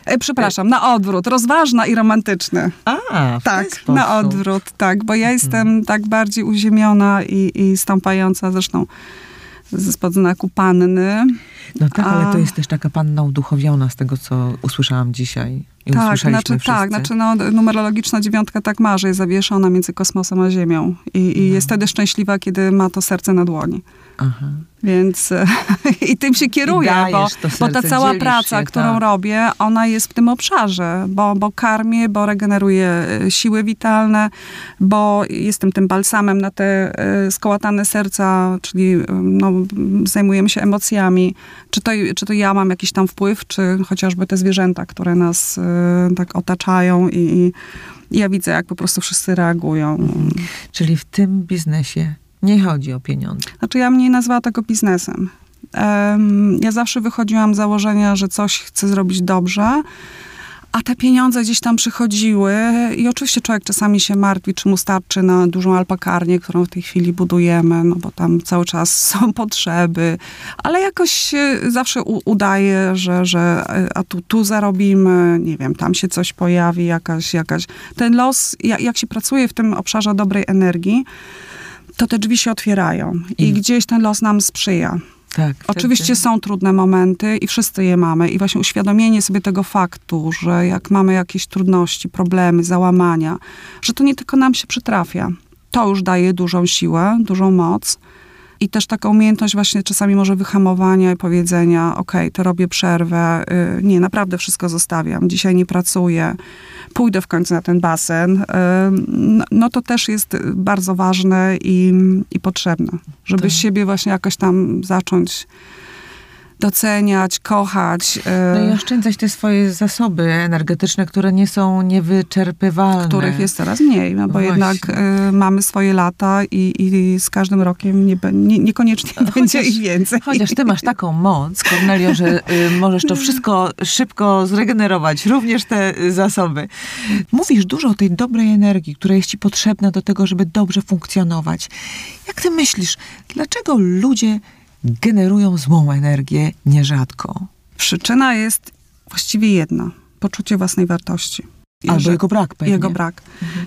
E, przepraszam, na odwrót. Rozważna i romantyczny. A, Tak, na odwrót, tak. Bo ja mhm. jestem hmm. tak bardziej uziemiona i, i stąpająca zresztą spod znaku panny. No tak, A... ale to jest też taka panna uduchowiona z tego, co usłyszałam dzisiaj. I tak, znaczy, tak, znaczy no, numerologiczna dziewiątka tak ma, że jest zawieszona między kosmosem a Ziemią. I, i no. jest wtedy szczęśliwa, kiedy ma to serce na dłoni. Aha. Więc i tym się kieruję, bo, bo ta cała praca, się, którą tak. robię, ona jest w tym obszarze, bo, bo karmię, bo regeneruję e, siły witalne, bo jestem tym balsamem na te e, skołatane serca, czyli e, no, zajmujemy się emocjami. Czy to, czy to ja mam jakiś tam wpływ, czy chociażby te zwierzęta, które nas tak otaczają i, i ja widzę, jak po prostu wszyscy reagują. Czyli w tym biznesie nie chodzi o pieniądze. Znaczy ja mnie nazwała tego biznesem. Um, ja zawsze wychodziłam z założenia, że coś chcę zrobić dobrze, a te pieniądze gdzieś tam przychodziły i oczywiście człowiek czasami się martwi, czy mu starczy na dużą alpakarnię, którą w tej chwili budujemy, no bo tam cały czas są potrzeby, ale jakoś zawsze udaje, że, że a tu, tu zarobimy, nie wiem, tam się coś pojawi, jakaś, jakaś... Ten los, jak, się pracuje w tym obszarze dobrej energii, to te drzwi się otwierają i, I gdzieś ten los nam sprzyja. Tak, Oczywiście są trudne momenty i wszyscy je mamy. I właśnie uświadomienie sobie tego faktu, że jak mamy jakieś trudności, problemy, załamania, że to nie tylko nam się przytrafia. To już daje dużą siłę, dużą moc. I też taka umiejętność właśnie czasami może wyhamowania i powiedzenia, ok, to robię przerwę, yy, nie, naprawdę wszystko zostawiam, dzisiaj nie pracuję, pójdę w końcu na ten basen, yy, no to też jest bardzo ważne i, i potrzebne, żeby tak. siebie właśnie jakoś tam zacząć doceniać, kochać. No i oszczędzać te swoje zasoby energetyczne, które nie są niewyczerpywalne. Których jest coraz mniej, no bo Właśnie. jednak y, mamy swoje lata i, i z każdym rokiem nie, nie, niekoniecznie będzie ich więcej. Chociaż ty masz taką moc, Kornelio, że y, możesz to wszystko szybko zregenerować, również te y, zasoby. Mówisz dużo o tej dobrej energii, która jest ci potrzebna do tego, żeby dobrze funkcjonować. Jak ty myślisz, dlaczego ludzie generują złą energię nierzadko? Przyczyna jest właściwie jedna. Poczucie własnej wartości. Albo Jeżeli- jego brak pewnie. Jego brak.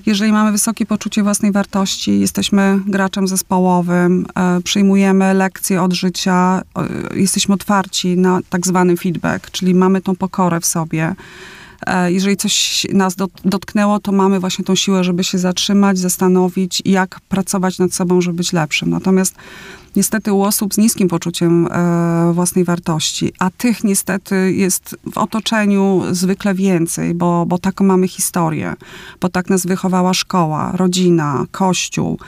Jeżeli mamy wysokie poczucie własnej wartości, jesteśmy graczem zespołowym, e, przyjmujemy lekcje od życia, e, jesteśmy otwarci na tak zwany feedback, czyli mamy tą pokorę w sobie. E, jeżeli coś nas dot, dotknęło, to mamy właśnie tą siłę, żeby się zatrzymać, zastanowić, jak pracować nad sobą, żeby być lepszym. Natomiast niestety u osób z niskim poczuciem e, własnej wartości, a tych niestety jest w otoczeniu zwykle więcej, bo, bo taką mamy historię, bo tak nas wychowała szkoła, rodzina, kościół.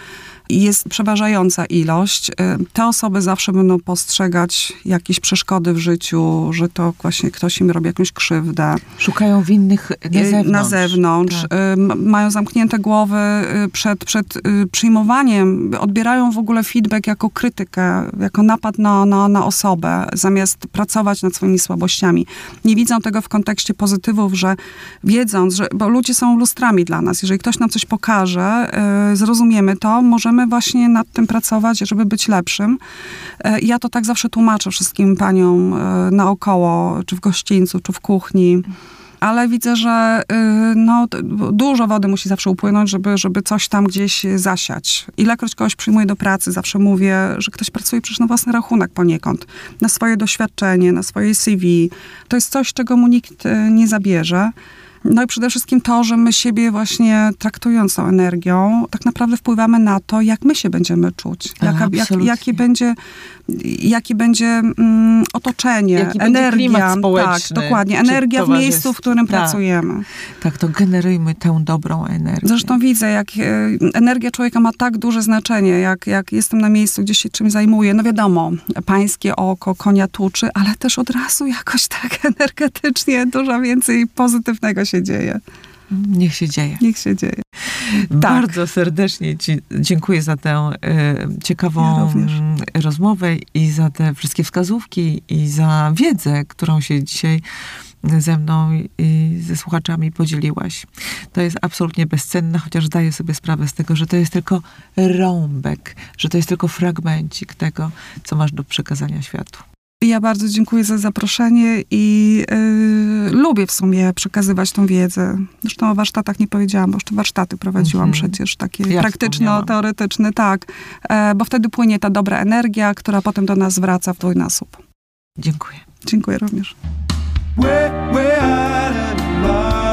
Jest przeważająca ilość. E, Te osoby zawsze będą postrzegać jakieś przeszkody w życiu, że to właśnie ktoś im robi jakąś krzywdę Szukają winnych na y, zewnątrz. na zewnątrz. Tak. Y, Mają zamknięte głowy y, przed, przed y, przyjmowaniem, odbierają w ogóle feedback jako krytykę, jako napad na, na, na osobę, zamiast pracować nad swoimi słabościami. Nie widzą tego w kontekście pozytywów, że wiedząc, że, bo ludzie są lustrami dla nas, jeżeli ktoś nam coś pokaże, y, zrozumiemy to, możemy właśnie nad tym pracować, żeby być lepszym. Y, Ja to tak zawsze tłumaczę wszystkim paniom y, naokoło, czy w gościńcu, czy w kuchni ale widzę, że y, no, dużo wody musi zawsze upłynąć, żeby, żeby coś tam gdzieś zasiać. Ilekroć kogoś przyjmuję do pracy, zawsze mówię, że ktoś pracuje przecież na własny rachunek poniekąd, na swoje doświadczenie, na swoje CV. To jest coś, czego mu nikt nie zabierze. No i przede wszystkim to, że my siebie właśnie traktując tą energią, tak naprawdę wpływamy na to, jak my się będziemy czuć. Jaka, jak, jakie będzie, jakie będzie mm, otoczenie, Jaki będzie energia. Tak, dokładnie. Energia w miejscu, w którym tak. pracujemy. Tak, to generujmy tę dobrą energię. Zresztą widzę, jak e, energia człowieka ma tak duże znaczenie, jak, jak jestem na miejscu, gdzie się czymś zajmuję. No wiadomo, pańskie oko konia tuczy, ale też od razu jakoś tak energetycznie dużo więcej pozytywnego się dzieje. Niech się dzieje. Niech się dzieje. Bardzo serdecznie Ci dziękuję za tę Ja ciekawą mm, rozmowę i za te wszystkie wskazówki i za wiedzę, którą się dzisiaj ze mną i ze słuchaczami podzieliłaś. To jest absolutnie bezcenne, chociaż zdaję sobie sprawę z tego, że to jest tylko rąbek, że to jest tylko fragmencik tego, co masz do przekazania światu. Ja bardzo dziękuję za zaproszenie i y, lubię w sumie przekazywać tą wiedzę. Zresztą o warsztatach nie powiedziałam, bo jeszcze warsztaty prowadziłam Mhm. przecież takie Ja praktyczno-teoretyczne, tak. E, bo wtedy płynie ta dobra energia, która potem do nas wraca w dwójnasób. Dziękuję. Dziękuję również. Where, where